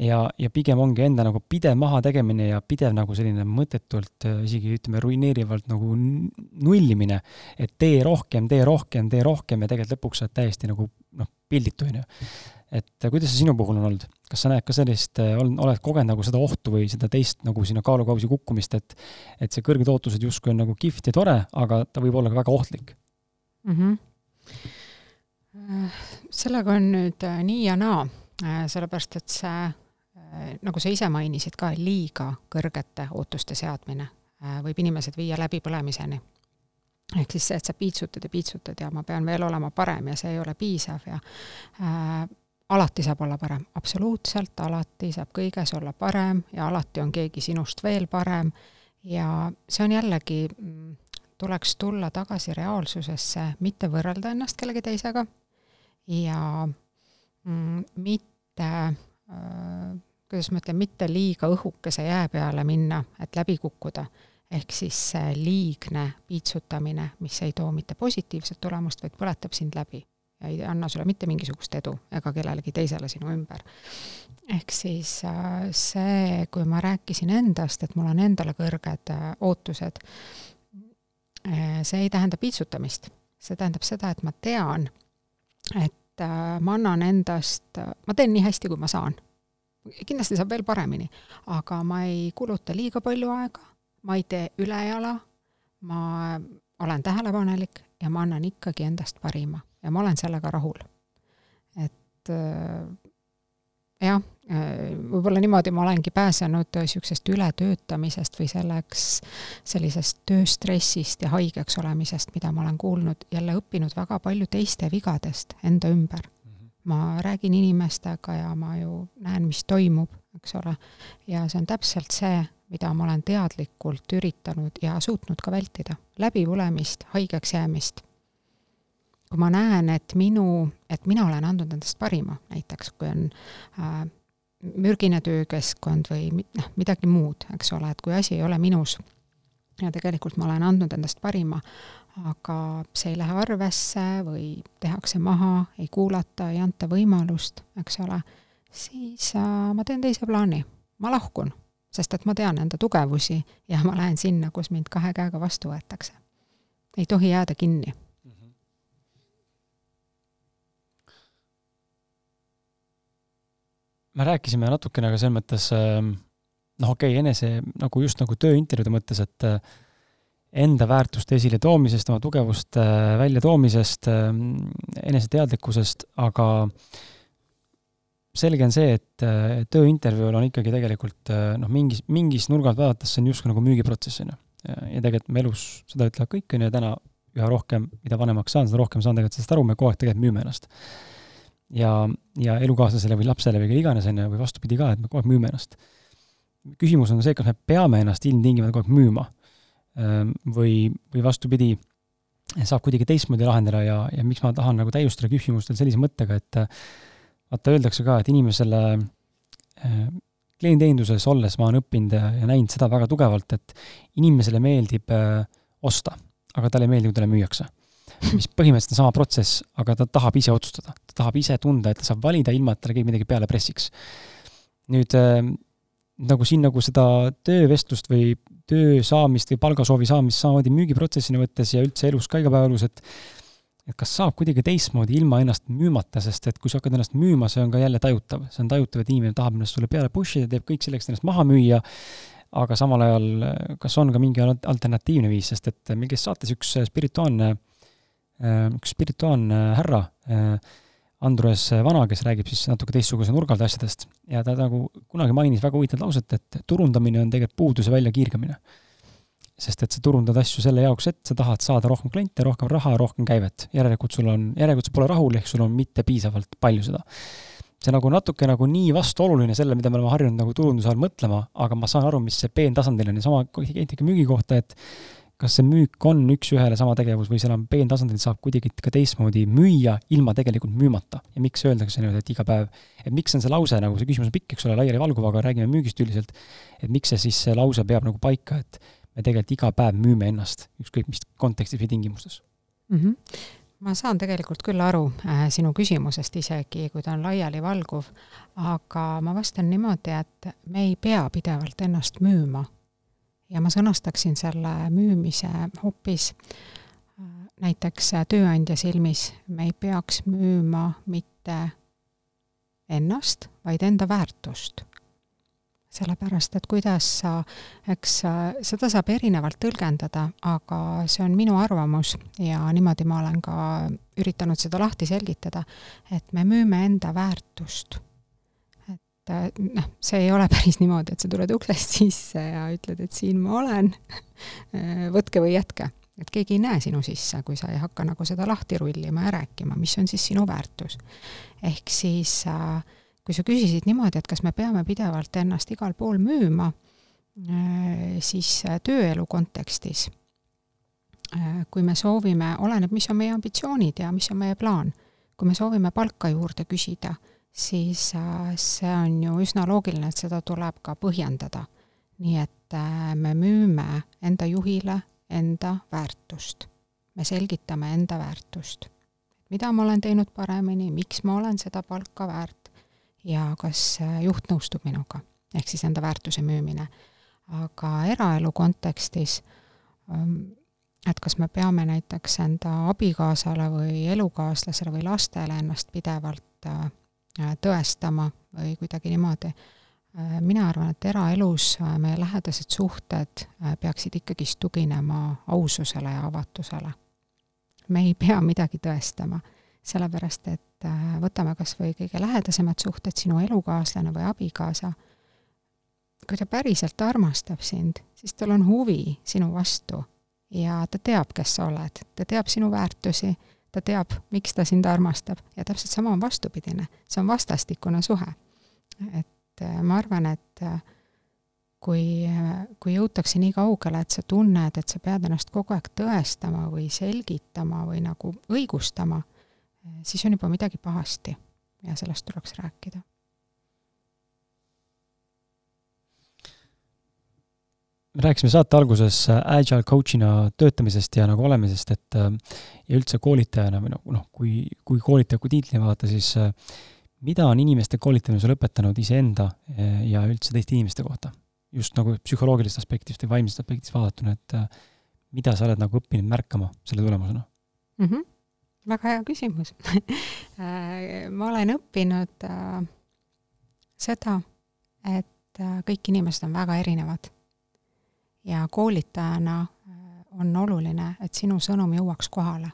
ja, ja pigem ongi enda nagu pidev mahategemine ja pidev nagu selline mõttetult äh, isegi ütleme, ruineerivalt nagu nullimine, et tee rohkem, tee rohkem, tee rohkem ja tegelikult lõpuks sa oled täiesti nagu noh, pilditu, on ju. et äh, kuidas see sinu puhul on olnud, kas sa näed ka sellist, äh, oled kogenud nagu seda ohtu või seda teist nagu sinna kaalukausi kukkumist, et et see kõrged ootused justkui on nagu kihvt ja tore, aga ta võib olla ka väga ohtlik mm? -hmm sellega on nüüd äh, nii ja naa, äh, sellepärast et see, äh, nagu sa ise mainisid ka, liiga kõrgete ootuste seadmine võib inimesed viia läbipõlemiseni. ehk siis see, et sa piitsutad ja piitsutad ja ma pean veel olema parem ja see ei ole piisav ja äh, alati saab olla parem, absoluutselt alati saab kõiges olla parem ja alati on keegi sinust veel parem ja see on jällegi, mm, tuleks tulla tagasi reaalsusesse, mitte võrrelda ennast kellegi teisega ja mm, mitte äh, kuidas ma ütlen, mitte liiga õhukese jää peale minna, et läbi kukkuda. ehk siis see liigne piitsutamine, mis ei too mitte positiivset tulemust, vaid põletab sind läbi ja ei anna sulle mitte mingisugust edu ega kellelegi teisele sinu ümber. ehk siis äh, see, kui ma rääkisin endast, et mul on endale kõrged äh, ootused, see ei tähenda piitsutamist, see tähendab seda, et ma tean, et äh, ma annan endast, ma teen nii hästi, kui ma saan. kindlasti saab veel paremini, aga ma ei kuluta liiga palju aega, ma ei tee ülejala, ma olen tähelepanelik ja ma annan ikkagi endast parima ja ma olen sellega rahul. et äh, jah, võib-olla niimoodi ma olengi pääsenud niisugusest ületöötamisest või selleks, sellisest tööstressist ja haigeks olemisest, mida ma olen kuulnud, jälle õppinud väga palju teiste vigadest enda ümber. Mhm. ma räägin inimestega ja ma ju näen, mis toimub, eks ole, ja see on täpselt see, mida ma olen teadlikult üritanud ja suutnud ka vältida. läbipõlemist, haigeks jäämist kui ma näen, et minu, et mina olen andnud endast parima, näiteks kui on äh, mürgine töökeskkond või noh, midagi muud, eks ole, et kui asi ei ole minus ja tegelikult ma olen andnud endast parima, aga see ei lähe arvesse või tehakse maha, ei kuulata, ei anta võimalust, eks ole, siis äh, ma teen teise plaani, ma lahkun, sest et ma tean enda tugevusi ja ma lähen sinna, kus mind kahe käega vastu võetakse. ei tohi jääda kinni me rääkisime natukene ka selles mõttes ähm, noh, okei okay,, enese nagu just nagu tööintervjuude mõttes, et äh, enda väärtuste esiletoomisest, oma tugevuste äh, väljatoomisest, ähm, eneseteadlikkusest, aga selge on see, et äh, tööintervjuul on ikkagi tegelikult noh, mingis, mingis nurgalt vaadates see on justkui nagu müügiprotsess, on ju. ja tegelikult me elus seda ütlevad kõik, on ju, täna üha rohkem, mida vanemaks saan, seda rohkem saan tegelikult sellest aru, me kogu aeg tegelikult müüme ennast ja, ja elukaaslasele või lapsele või kelle iganes, on ju, või vastupidi ka, et me kogu aeg müüme ennast. küsimus on see, kas me peame ennast ilmtingimata kogu aeg müüma ehm, või, või vastupidi, saab kuidagi teistmoodi lahendada ja, ja miks ma tahan nagu täiustada küsimust veel sellise mõttega, et vaata, öeldakse ka, et inimesele äh, klienditeeninduses olles ma olen õppinud ja, ja näinud seda väga tugevalt, et inimesele meeldib äh, osta, aga talle ei meeldi, kui talle müüakse mis põhimõtteliselt on sama protsess, aga ta tahab ise otsustada. ta tahab ise tunda, et ta saab valida, ilma et talle keegi midagi peale pressiks. nüüd äh, nagu siin nagu seda töövestlust või töö saamist või palgasoovi saamist samamoodi müügiprotsessina võttes ja üldse elus ka igapäevaelus, et et kas saab kuidagi teistmoodi ilma ennast müümata, sest et kui sa hakkad ennast müüma, see on ka jälle tajutav, see on tajutav, et inimene tahab ennast sulle peale push ida, teeb kõik selleks, et ennast maha müüa, aga samal ajal, kas on ka mingi alternatiivne viis, sest et meil käis saates üks spirituaalne, üks spirituaalne härra, Andrus Vana, kes räägib siis natuke teistsuguse nurga alt asjadest ja ta nagu kunagi mainis väga huvitavat lauset, et turundamine on tegelikult puuduse väljakiirgamine sest et sa turundad asju selle jaoks, et sa tahad saada rohkem kliente, rohkem raha, rohkem käivet. järelikult sul on, järelikult sa pole rahul, ehk sul on mitte piisavalt palju seda. see nagu natuke nagu nii vastuoluline selle, mida me oleme harjunud nagu turunduse all mõtlema, aga ma saan aru, mis see peentasandil on ja sama kehtib ka müügi kohta, et kas see müük on üks-ühele sama tegevus või seal on peentasandil saab kuidagi ka teistmoodi müüa ilma tegelikult müümata. ja miks öeldakse niimoodi, et iga päev, et miks on see lause nagu, see küsimus on pikk, eks ole, laialivalguv, aga räägime müügist üldiselt, et miks see siis, see lause peab nagu paika, et me tegelikult iga päev müüme ennast, ükskõik mis kontekstis või tingimustes mm. -hmm. ma saan tegelikult küll aru äh, sinu küsimusest, isegi kui ta on laialivalguv, aga ma vastan niimoodi, et me ei pea pidevalt ennast müüma. Ja ma sõnastaksin selle müümise hoopis äh, näiteks tööandja silmis, me ei peaks müüma mitte ennast, vaid enda väärtust sellepärast et kuidas sa, eks seda saab erinevalt tõlgendada, aga see on minu arvamus ja niimoodi ma olen ka üritanud seda lahti selgitada, et me müüme enda väärtust. Et noh, see ei ole <laughs> päris niimoodi, et sa tuled uksest sisse ja ütled, et siin ma olen võtke või jätke. et keegi ei näe sinu sisse, kui sa ei hakka nagu seda lahti rullima ja rääkima, mis on siis sinu väärtus. ehk siis äh, kui sa küsisid niimoodi, et kas me peame pidevalt ennast igal pool müüma, äh, siis äh, tööelu kontekstis, äh, kui me soovime, oleneb, mis on meie ambitsioonid ja mis on meie plaan, kui me soovime palka juurde küsida, siis see on ju üsna loogiline, et seda tuleb ka põhjendada. nii et me müüme enda juhile enda väärtust. me selgitame enda väärtust. mida ma olen teinud paremini, miks ma olen seda palka väärt, ja kas äh, juht nõustub minuga, ehk siis enda väärtuse müümine. aga eraelu kontekstis, ähm, et kas me peame näiteks enda abikaasale või elukaaslasele või lastele ennast pidevalt äh, tõestama või kuidagi niimoodi, äh, mina arvan, et eraelus meie lähedased suhted peaksid ikkagist tuginema aususele ja avatusele. me ei pea midagi tõestama, sellepärast et äh, võtame kas või kõige lähedasemad suhted, sinu elukaaslane või abikaasa, kui ta päriselt armastab sind, siis tal on huvi sinu vastu ja ta teab, kes sa oled, ta teab sinu väärtusi, ta teab, miks ta sind armastab ja täpselt sama on vastupidine, see on vastastikune suhe. et äh, ma arvan, et äh, kui, kui jõutakse nii kaugele, et sa tunned, et sa pead ennast kogu aeg tõestama või selgitama või nagu õigustama, siis on juba midagi pahasti ja sellest tuleks rääkida. Me rääkisime saate alguses agile coach'ina töötamisest ja nagu olemisest, et ja üldse koolitajana või noh, noh, kui, kui koolitaja kui tiitli vaadata, siis mida on inimeste koolitamine sulle õpetanud iseenda ja üldse teiste inimeste kohta? just nagu psühholoogilisest aspektist või vaimsest aspektist vaadatuna, et mida sa oled nagu õppinud märkama selle tulemusena mm? -hmm väga hea küsimus <laughs> äh, ma olen õppinud äh, seda, et äh, kõik inimesed on väga erinevad. Ja koolitajana on oluline, et sinu sõnum jõuaks kohale.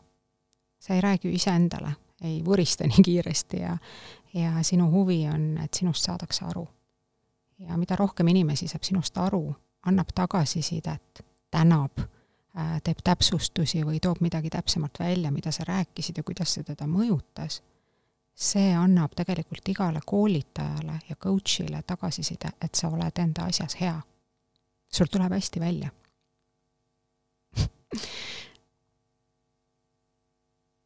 sa ei räägi iseendale, ei vurista nii kiiresti ja, ja sinu huvi on, et sinust saadakse aru. ja mida rohkem inimesi saab sinust aru, annab tagasisidet, tänab Äh, teeb täpsustusi või toob midagi täpsemalt välja, mida sa rääkisid ja kuidas see teda mõjutas, see annab tegelikult igale koolitajale ja coach'ile tagasiside, et sa oled enda asjas hea. Sul tuleb hästi välja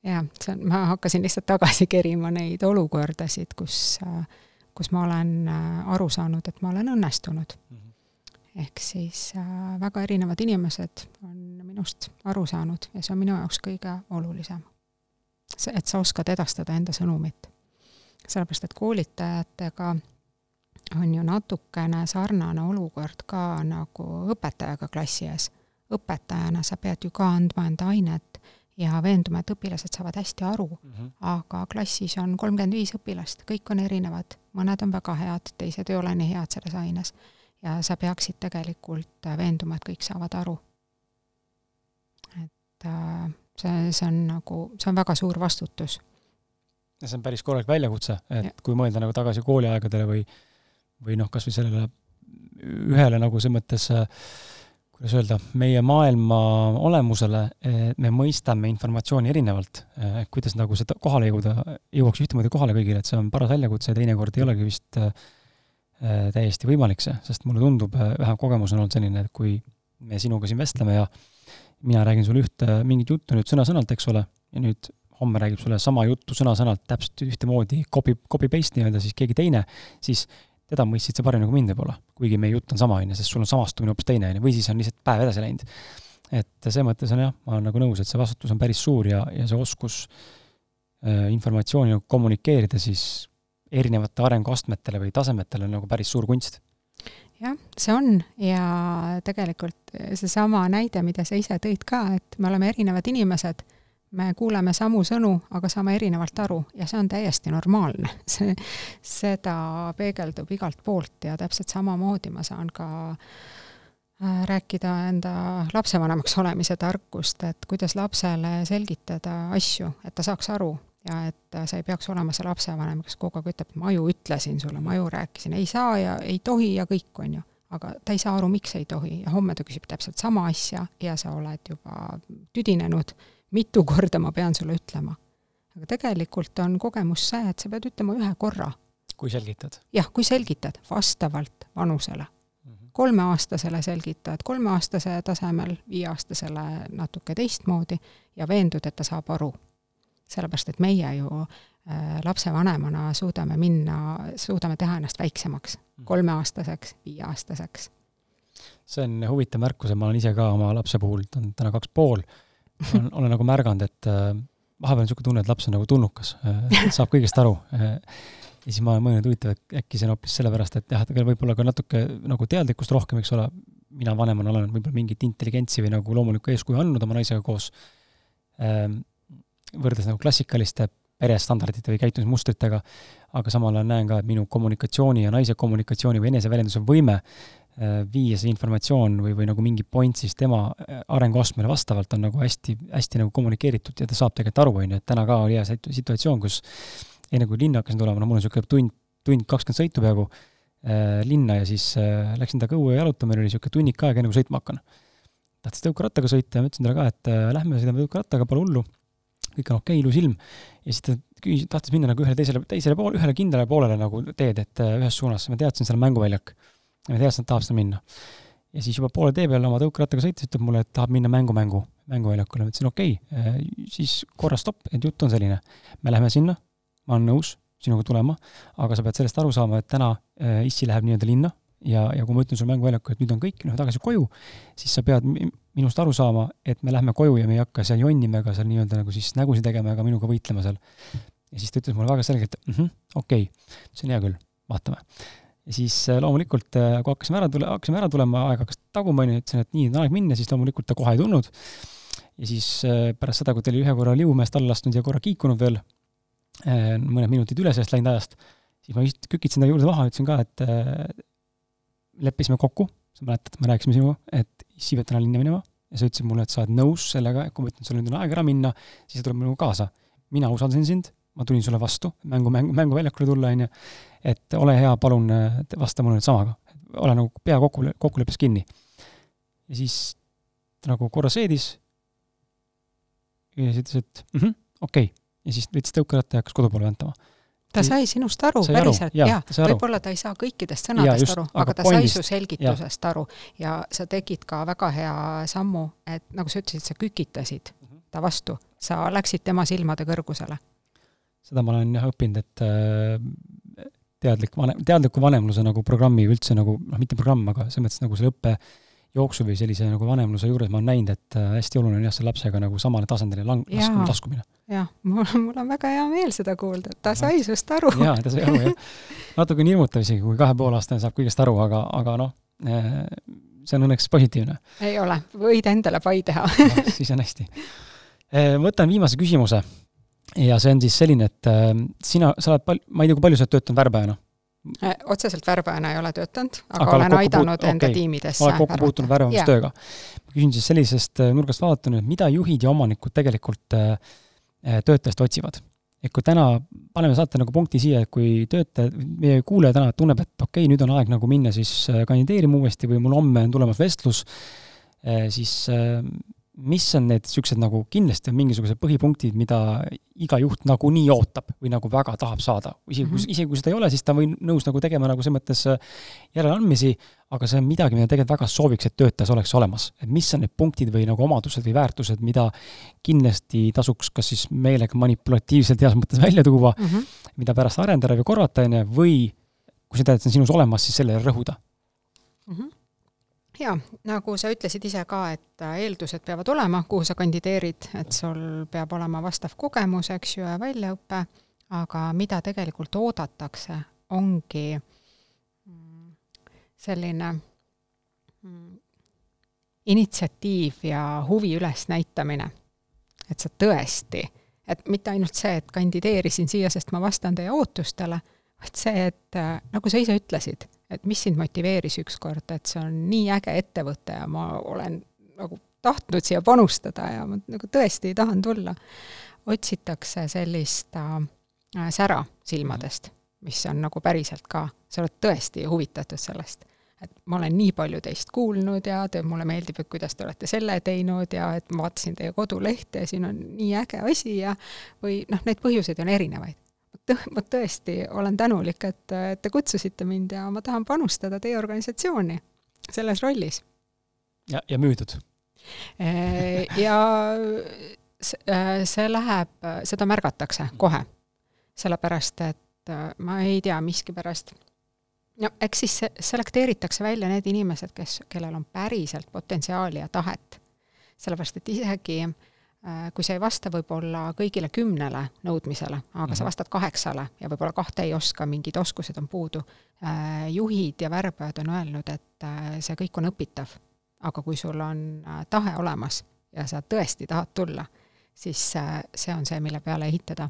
jah, see on, ma hakkasin lihtsalt tagasi kerima neid olukordasid, kus, kus ma olen äh, aru saanud, et ma olen õnnestunud mm. -hmm ehk siis äh, väga erinevad inimesed on minust aru saanud ja see on minu jaoks kõige olulisem. see, et sa oskad edastada enda sõnumit. sellepärast, et koolitajatega on ju natukene sarnane olukord ka nagu õpetajaga klassi ees. õpetajana sa pead ju ka andma enda ainet ja veendume, et õpilased saavad hästi aru mm, -hmm. aga klassis on kolmkümmend viis õpilast, kõik on erinevad, mõned on väga head, teised ei ole nii head selles aines. ja sa peaksid tegelikult veenduma, et kõik saavad aru. et äh, see, see on nagu, see on väga suur vastutus. ja see on päris korralik väljakutse, et ja. kui mõelda nagu tagasi kooliaegadele või või noh, kas või sellele ühele nagu selles mõttes äh, kuidas öelda, meie maailma olemusele, me mõistame informatsiooni erinevalt, kuidas nagu seda kohale jõuda, jõuaks ühtemoodi kohale kõigile, et see on paras väljakutse ja teinekord ei olegi vist äh, täiesti võimalik see, sest mulle tundub, äh, vähem kogemus on olnud selline, et kui me sinuga siin vestleme ja mina räägin sulle ühte mingit juttu nüüd sõna-sõnalt, eks ole, ja nüüd homme räägib sulle sama juttu sõna-sõnalt täpselt ühtemoodi, copy, copy-paste nii-öelda siis keegi teine, siis teda mõistsid sa paremini kui mind võib-olla, kuigi meie jutt on sama, on ju, sest sul on samastumine hoopis teine, on ju, või siis on lihtsalt päev edasi läinud. et selles mõttes on jah, ma olen nagu nõus, et see vastutus on päris suur ja, ja see oskus äh, informatsiooni nagu kommunikeerida siis erinevate arenguastmetele või tasemetele on nagu päris suur kunst jah, see on ja tegelikult seesama näide, mida sa ise tõid ka, et me oleme erinevad inimesed me kuuleme samu sõnu, aga saame erinevalt aru ja see on täiesti normaalne. <laughs> see, seda peegeldub igalt poolt ja täpselt samamoodi ma saan ka äh, rääkida enda lapsevanemaks olemise tarkust, et kuidas lapsele selgitada asju, et ta saaks aru ja et sa ei peaks olema see lapsevanem, kes kogu aeg ütleb, ma ju ütlesin sulle, ma ju rääkisin, ei saa ja ei tohi ja kõik, on ju. aga ta ei saa aru, miks ei tohi ja homme ta küsib täpselt sama asja ja sa oled juba tüdinenud mitu korda ma pean sulle ütlema. aga tegelikult on kogemus see, et sa pead ütlema ühe korra. kui selgitad? jah, kui selgitad, vastavalt vanusele mm -hmm.. kolmeaastasele selgitad kolmeaastase tasemel, viieaastasele natuke teistmoodi ja veendud, et ta saab aru. sellepärast, et meie ju äh, lapsevanemana suudame minna, suudame teha ennast väiksemaks, mhm. kolmeaastaseks, viieaastaseks. see on huvitav märkus ja ma olen ise ka oma lapse puhul, ta on täna kaks pool olen, olen nagu märganud, et äh, vahepeal on niisugune tunne, et laps on nagu tulnukas äh,, saab kõigest aru äh,. ja siis ma olen mõelnud, huvitav, et äkki see on hoopis sellepärast, et jah, tal võib olla ka natuke nagu teadlikkust rohkem, eks ole, mina vanemana olen võib-olla mingit intelligentsi või nagu loomulikku eeskuju andnud oma naisega koos ähm,, võrreldes nagu klassikaliste perestandardite või käitumismustritega, aga samal ajal näen ka, et minu kommunikatsiooni ja naise kommunikatsiooni või eneseväljenduse võime viia see informatsioon või, või nagu mingi point siis tema äh, arenguastmele vastavalt on nagu hästi, hästi nagu kommunikeeritud ja ta saab tegelikult aru, on ju, et täna ka oli hea situatsioon, kus enne kui linna hakkasin tulema, no mul on niisugune tund, tund kakskümmend sõitu peaaegu äh, linna ja siis äh, läksin temaga õue jalutama, meil oli niisugune tunnik aega, enne kui sõitma hakkan. tahtis tõukerattaga sõita ja ma ütlesin talle ka, et äh, lähme sõidame tõukerattaga, pole hullu, kõik on okei okay,, ilus ilm. ja siis ta küsis, tahtis minna nagu ühele teisele, teisele poole, ühele kindlale poolele nagu teed, et äh, ühes suunas, ma teadsin, seal on mänguväljak ja teadis, et ta tahab sinna minna. ja siis juba poole tee peal oma tõukerattaga sõites ütleb mulle, et tahab minna mängu, mängu, mänguväljakule, ma ütlesin okei okay,, äh, siis korra stopp, et jutt on selline. me läheme sinna, ma olen nõus sinuga tulema, aga sa pead sellest aru saama, et täna äh, issi läheb nii-öelda linna ja, ja kui ma ütlen sulle mänguväljakul, et nüüd on kõik, lähme tagasi koju, siis sa pead minust aru saama, et me lähme koju ja me ei hakka seal jonnima ega seal nii-öelda nagu siis nägusid tegema ega minuga võitlema seal. ja siis ta ütles mulle väga selgelt, mhmh, okei okay., see on hea küll, vaatame ja siis äh, loomulikult, äh, kui hakkasime ära tule-, hakkasime ära tulema, aeg hakkas taguma, onju, ütlesin, et nii, on aeg minna, siis loomulikult ta kohe ei tulnud. ja siis äh, pärast seda, kui ta oli ühe korra Liumäest alla astunud ja korra kiikunud veel, mõned minutid üle sellest läinud ajast, siis ma just kükitasin ta juurde maha, ütlesin ka, et leppisime kokku, sa mäletad, me rääkisime sinuga, et issi peab täna linna minema ja sa ütlesid mulle, et sa oled nõus sellega, et kui ma ütlen, sul nüüd on aeg ära minna, siis sa tuled minuga kaasa. mina usaldasin sind, ma tulin sulle vastu, mängu, mängu, mänguväljakule tulla, onju et ole hea, palun vasta mulle nüüd samaga. ole nagu pea kokku, kokkuleppes kinni. ja siis ta nagu korra seedis ja siis ütles, et mhmh, okei okay. ja siis võttis tõukeratta ja hakkas kodu poole väntama. ta sai sinust aru, päriselt, jaa, jaa. võib-olla ta ei saa kõikidest sõnadest just, aru, aga ta pointist, sai su selgitusest ja. aru ja sa tegid ka väga hea sammu, et nagu sa ütlesid, sa kükitasid mm -hmm. ta vastu, sa läksid tema silmade kõrgusele. seda ma olen jah õppinud, et äh, teadlik vanem, teadliku vanemluse nagu programmi üldse nagu noh, mitte programm, aga selles mõttes nagu selle õppe jooksu või sellise nagu vanemluse juures ma olen näinud, et äh, hästi oluline on jah, selle lapsega nagu samale tasandile lang-, laskumine, laskumine. jah, mul, mul on väga hea meel seda kuulda, et ta sai sinust aru. jaa, ta sai aru, jah. <laughs> natukene hirmutav isegi, kui kahe poole aastane saab kõigest aru, aga, aga noh, äh, see on õnneks positiivne. ei ole, võid endale pai teha siis on hästi. võtan viimase küsimuse ja see on siis selline, et äh, sina, sa oled pal-, ma ei tea, kui palju sa oled töötanud värbajana? Äh, otseselt värbajana ei ole töötanud, aga, aga olen aidanud puut, enda okay. tiimidesse. oled kokku puutunud värbamistööga ma küsin siis sellisest äh, nurgast vaadatuna, et mida juhid ja omanikud tegelikult töötajast otsivad? et kui täna, paneme saate nagu punkti siia, et kui töötaja, meie kuulaja täna tunneb, et okei okay,, nüüd on aeg nagu minna siis kandideerima uuesti või mul homme on tulemas vestlus, siis mis on need niisugused nagu, kindlasti on mingisugused põhipunktid, mida iga juht nagunii ootab või nagu väga tahab saada. isegi kui mm, -hmm. isegi kui seda ei ole, siis ta on nõus nagu tegema nagu selles mõttes äh, järeleandmisi, aga see on midagi, mida tegelikult väga sooviks, et töötajas oleks olemas. et mis on need punktid või nagu omadused või väärtused, mida kindlasti tasuks kas siis meelega manipulatiivselt heas mõttes välja tuua mm, -hmm. mida pärast arendada või korvata, on ju, või kui sa tead, et see on sinus olemas, siis sellele rõhuda mm. -hmm jaa, nagu sa ütlesid ise ka, et äh, eeldused peavad olema, kuhu sa kandideerid, et sul peab olema vastav kogemus, eks ju, ja väljaõpe, aga mida tegelikult oodatakse, ongi mm, selline mm, initsiatiiv ja huvi ülesnäitamine. et sa tõesti, et mitte ainult see, et kandideerisin siia, sest ma vastan teie ootustele, vaid see, et äh, nagu sa ise ütlesid, et mis sind motiveeris ükskord, et see on nii äge ettevõte ja ma olen nagu tahtnud siia panustada ja ma nagu tõesti tahan tulla. otsitakse sellist äh, sära silmadest, mis on nagu päriselt ka, sa oled tõesti huvitatud sellest. et ma olen nii palju teist kuulnud ja te, mulle meeldib, et kuidas te olete selle teinud ja et ma vaatasin teie kodulehte ja siin on nii äge asi ja või noh, neid põhjuseid on erinevaid <laughs> ma tõesti olen tänulik, et, et te kutsusite mind ja ma tahan panustada teie organisatsiooni selles rollis. ja, ja müüdud? ja see läheb, seda märgatakse kohe. sellepärast, et ma ei tea, miskipärast no eks siis selekteeritakse välja need inimesed, kes, kellel on päriselt potentsiaali ja tahet. sellepärast, et isegi Äh, kui sa ei vasta võib-olla kõigile kümnele nõudmisele, aga mm -hmm. sa mhm. vastad kaheksale ja võib-olla kahte ei oska, mingid oskused on puudu, äh, juhid ja värbajad on öelnud, et äh, see kõik on õpitav. aga kui sul on tahe olemas ja sa tõesti tahad tulla, siis see on see, mille peale ehitada.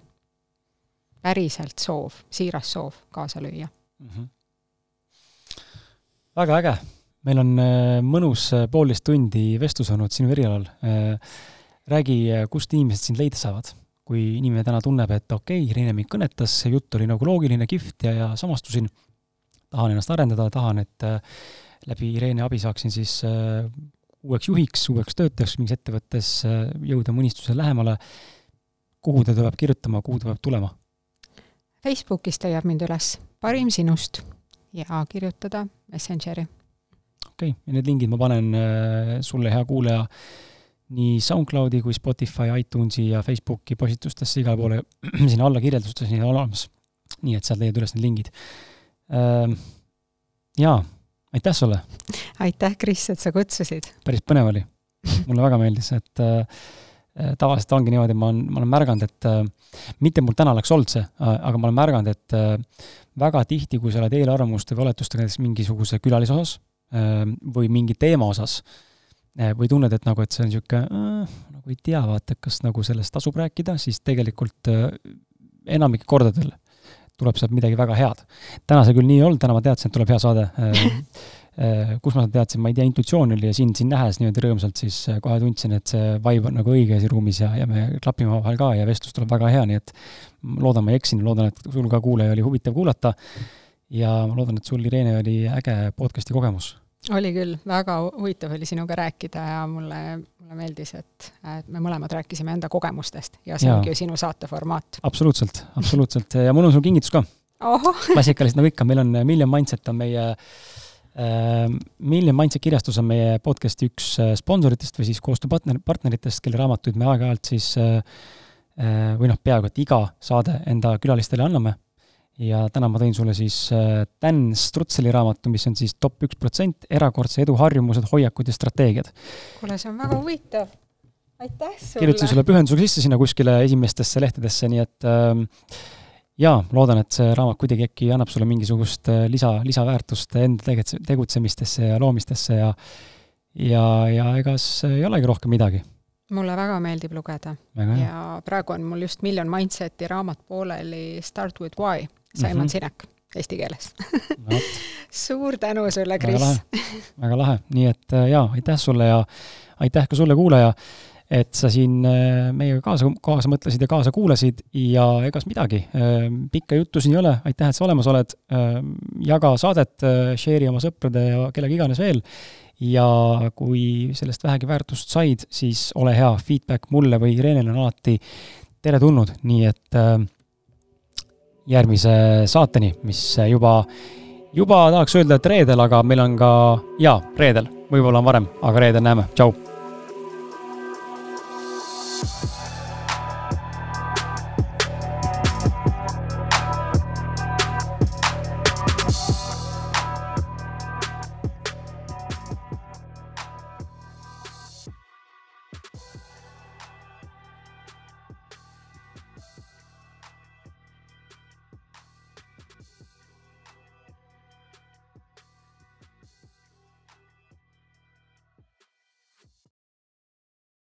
päriselt soov, siiras soov kaasa lüüa mm. -hmm. väga äge, meil on mõnus poolteist tundi vestlus olnud sinu erialal räägi, kust inimesed sind leida saavad? kui inimene täna tunneb, et okei okay,, Reine mind kõnetas, see jutt oli nagu loogiline, kihvt ja, ja samastusin, tahan ennast arendada, tahan, et äh, läbi Reene abi saaksin siis äh, uueks juhiks, uueks töötajaks mingis ettevõttes äh, jõuda mõnistusele lähemale, kuhu ta peab kirjutama, kuhu ta peab tulema? Facebookis leiab mind üles Parim sinust ja kirjutada Messengeri. okei okay., ja need lingid ma panen sulle, hea kuulaja, nii SoundCloudi kui Spotify, iTunesi ja Facebooki postitustesse, igale poole <clears throat> sinna alla kirjeldustes nii olemas. nii et sealt leiad üles need lingid. Ehm, jaa, aitäh sulle! aitäh, Kris, et sa kutsusid! päris põnev oli. mulle väga meeldis, et äh, äh, tavaliselt ongi niimoodi, ma olen, ma olen märganud, et äh, mitte mul täna oleks olnud see, aga ma olen märganud, et väga tihti, kui sa oled eelarvamuste või oletustega näiteks mingisuguse külalise osas või mingi teema osas, Eh, või tunned, et nagu, et see on niisugune äh, nagu ei tea, vaata, kas nagu sellest tasub rääkida, siis tegelikult äh, enamik kordadel tuleb sealt midagi väga head. täna see küll nii ei olnud, täna ma teadsin, et tuleb hea saade äh, <laughs> äh, kus ma teadsin, ma ei tea, intuitsioon oli ja sind siin nähes niimoodi rõõmsalt, siis äh, kohe tundsin, et see vibe on nagu õige siin ruumis ja, ja me klapime omavahel ka ja vestlus tuleb väga hea, nii et loodan, ma ei eksinud, loodan, et sul ka kuulaja oli huvitav kuulata. ja ma loodan, et sul, Irene, oli äge podcast'i kogemus oli küll, väga huvitav oli sinuga rääkida ja mulle, mulle meeldis, et, et me mõlemad rääkisime enda kogemustest ja see ja. ongi ju sinu saate formaat. absoluutselt, absoluutselt ja mul on sul kingitus ka. <laughs> klassikaliselt nagu ikka, meil on Million Mindset on meie äh, Million Mindset kirjastus on meie podcast'i üks äh, sponsoritest või siis koostööpartner, partneritest, kelle raamatuid me aeg-ajalt siis äh, äh, või noh, peaaegu et iga saade enda külalistele anname ja täna ma tõin sulle siis äh, Dan Strutseli raamatu, mis on siis top üks protsent, erakordse edu harjumused, hoiakud ja strateegiad. kuule, see on väga huvitav. aitäh sulle! kirjutasin sulle pühendusega sisse sinna kuskile esimestesse lehtedesse, nii et ähm, jaa, loodan, et see raamat kuidagi äkki annab sulle mingisugust äh, lisa, lisaväärtust enda tegutsemistesse ja loomistesse ja ja, ja egas ei olegi rohkem midagi mulle väga meeldib lugeda väga ja praegu on mul just Million Mindseti raamat pooleli Start with why, Simon mm. -hmm. Sinek eesti keeles. no <laughs> suur tänu sulle, Kris. väga lahe, nii et äh, jaa, aitäh sulle ja aitäh ka sulle, kuulaja, et sa siin äh, meiega kaasa, kaasa mõtlesid ja kaasa kuulasid. Ja egas midagi, pikka juttu siin ei ole, aitäh, et sa olemas oled, jaga saadet, share'i oma sõprade ja kellega iganes veel. Ja kui sellest vähegi väärtust said, siis ole hea, feedback mulle või Irenele on alati teretulnud, nii et äh, järgmise saateni, mis juba, juba tahaks öelda, et reedel, aga meil on ka, jaa, reedel, võib-olla on varem, aga reedel näeme, tšau.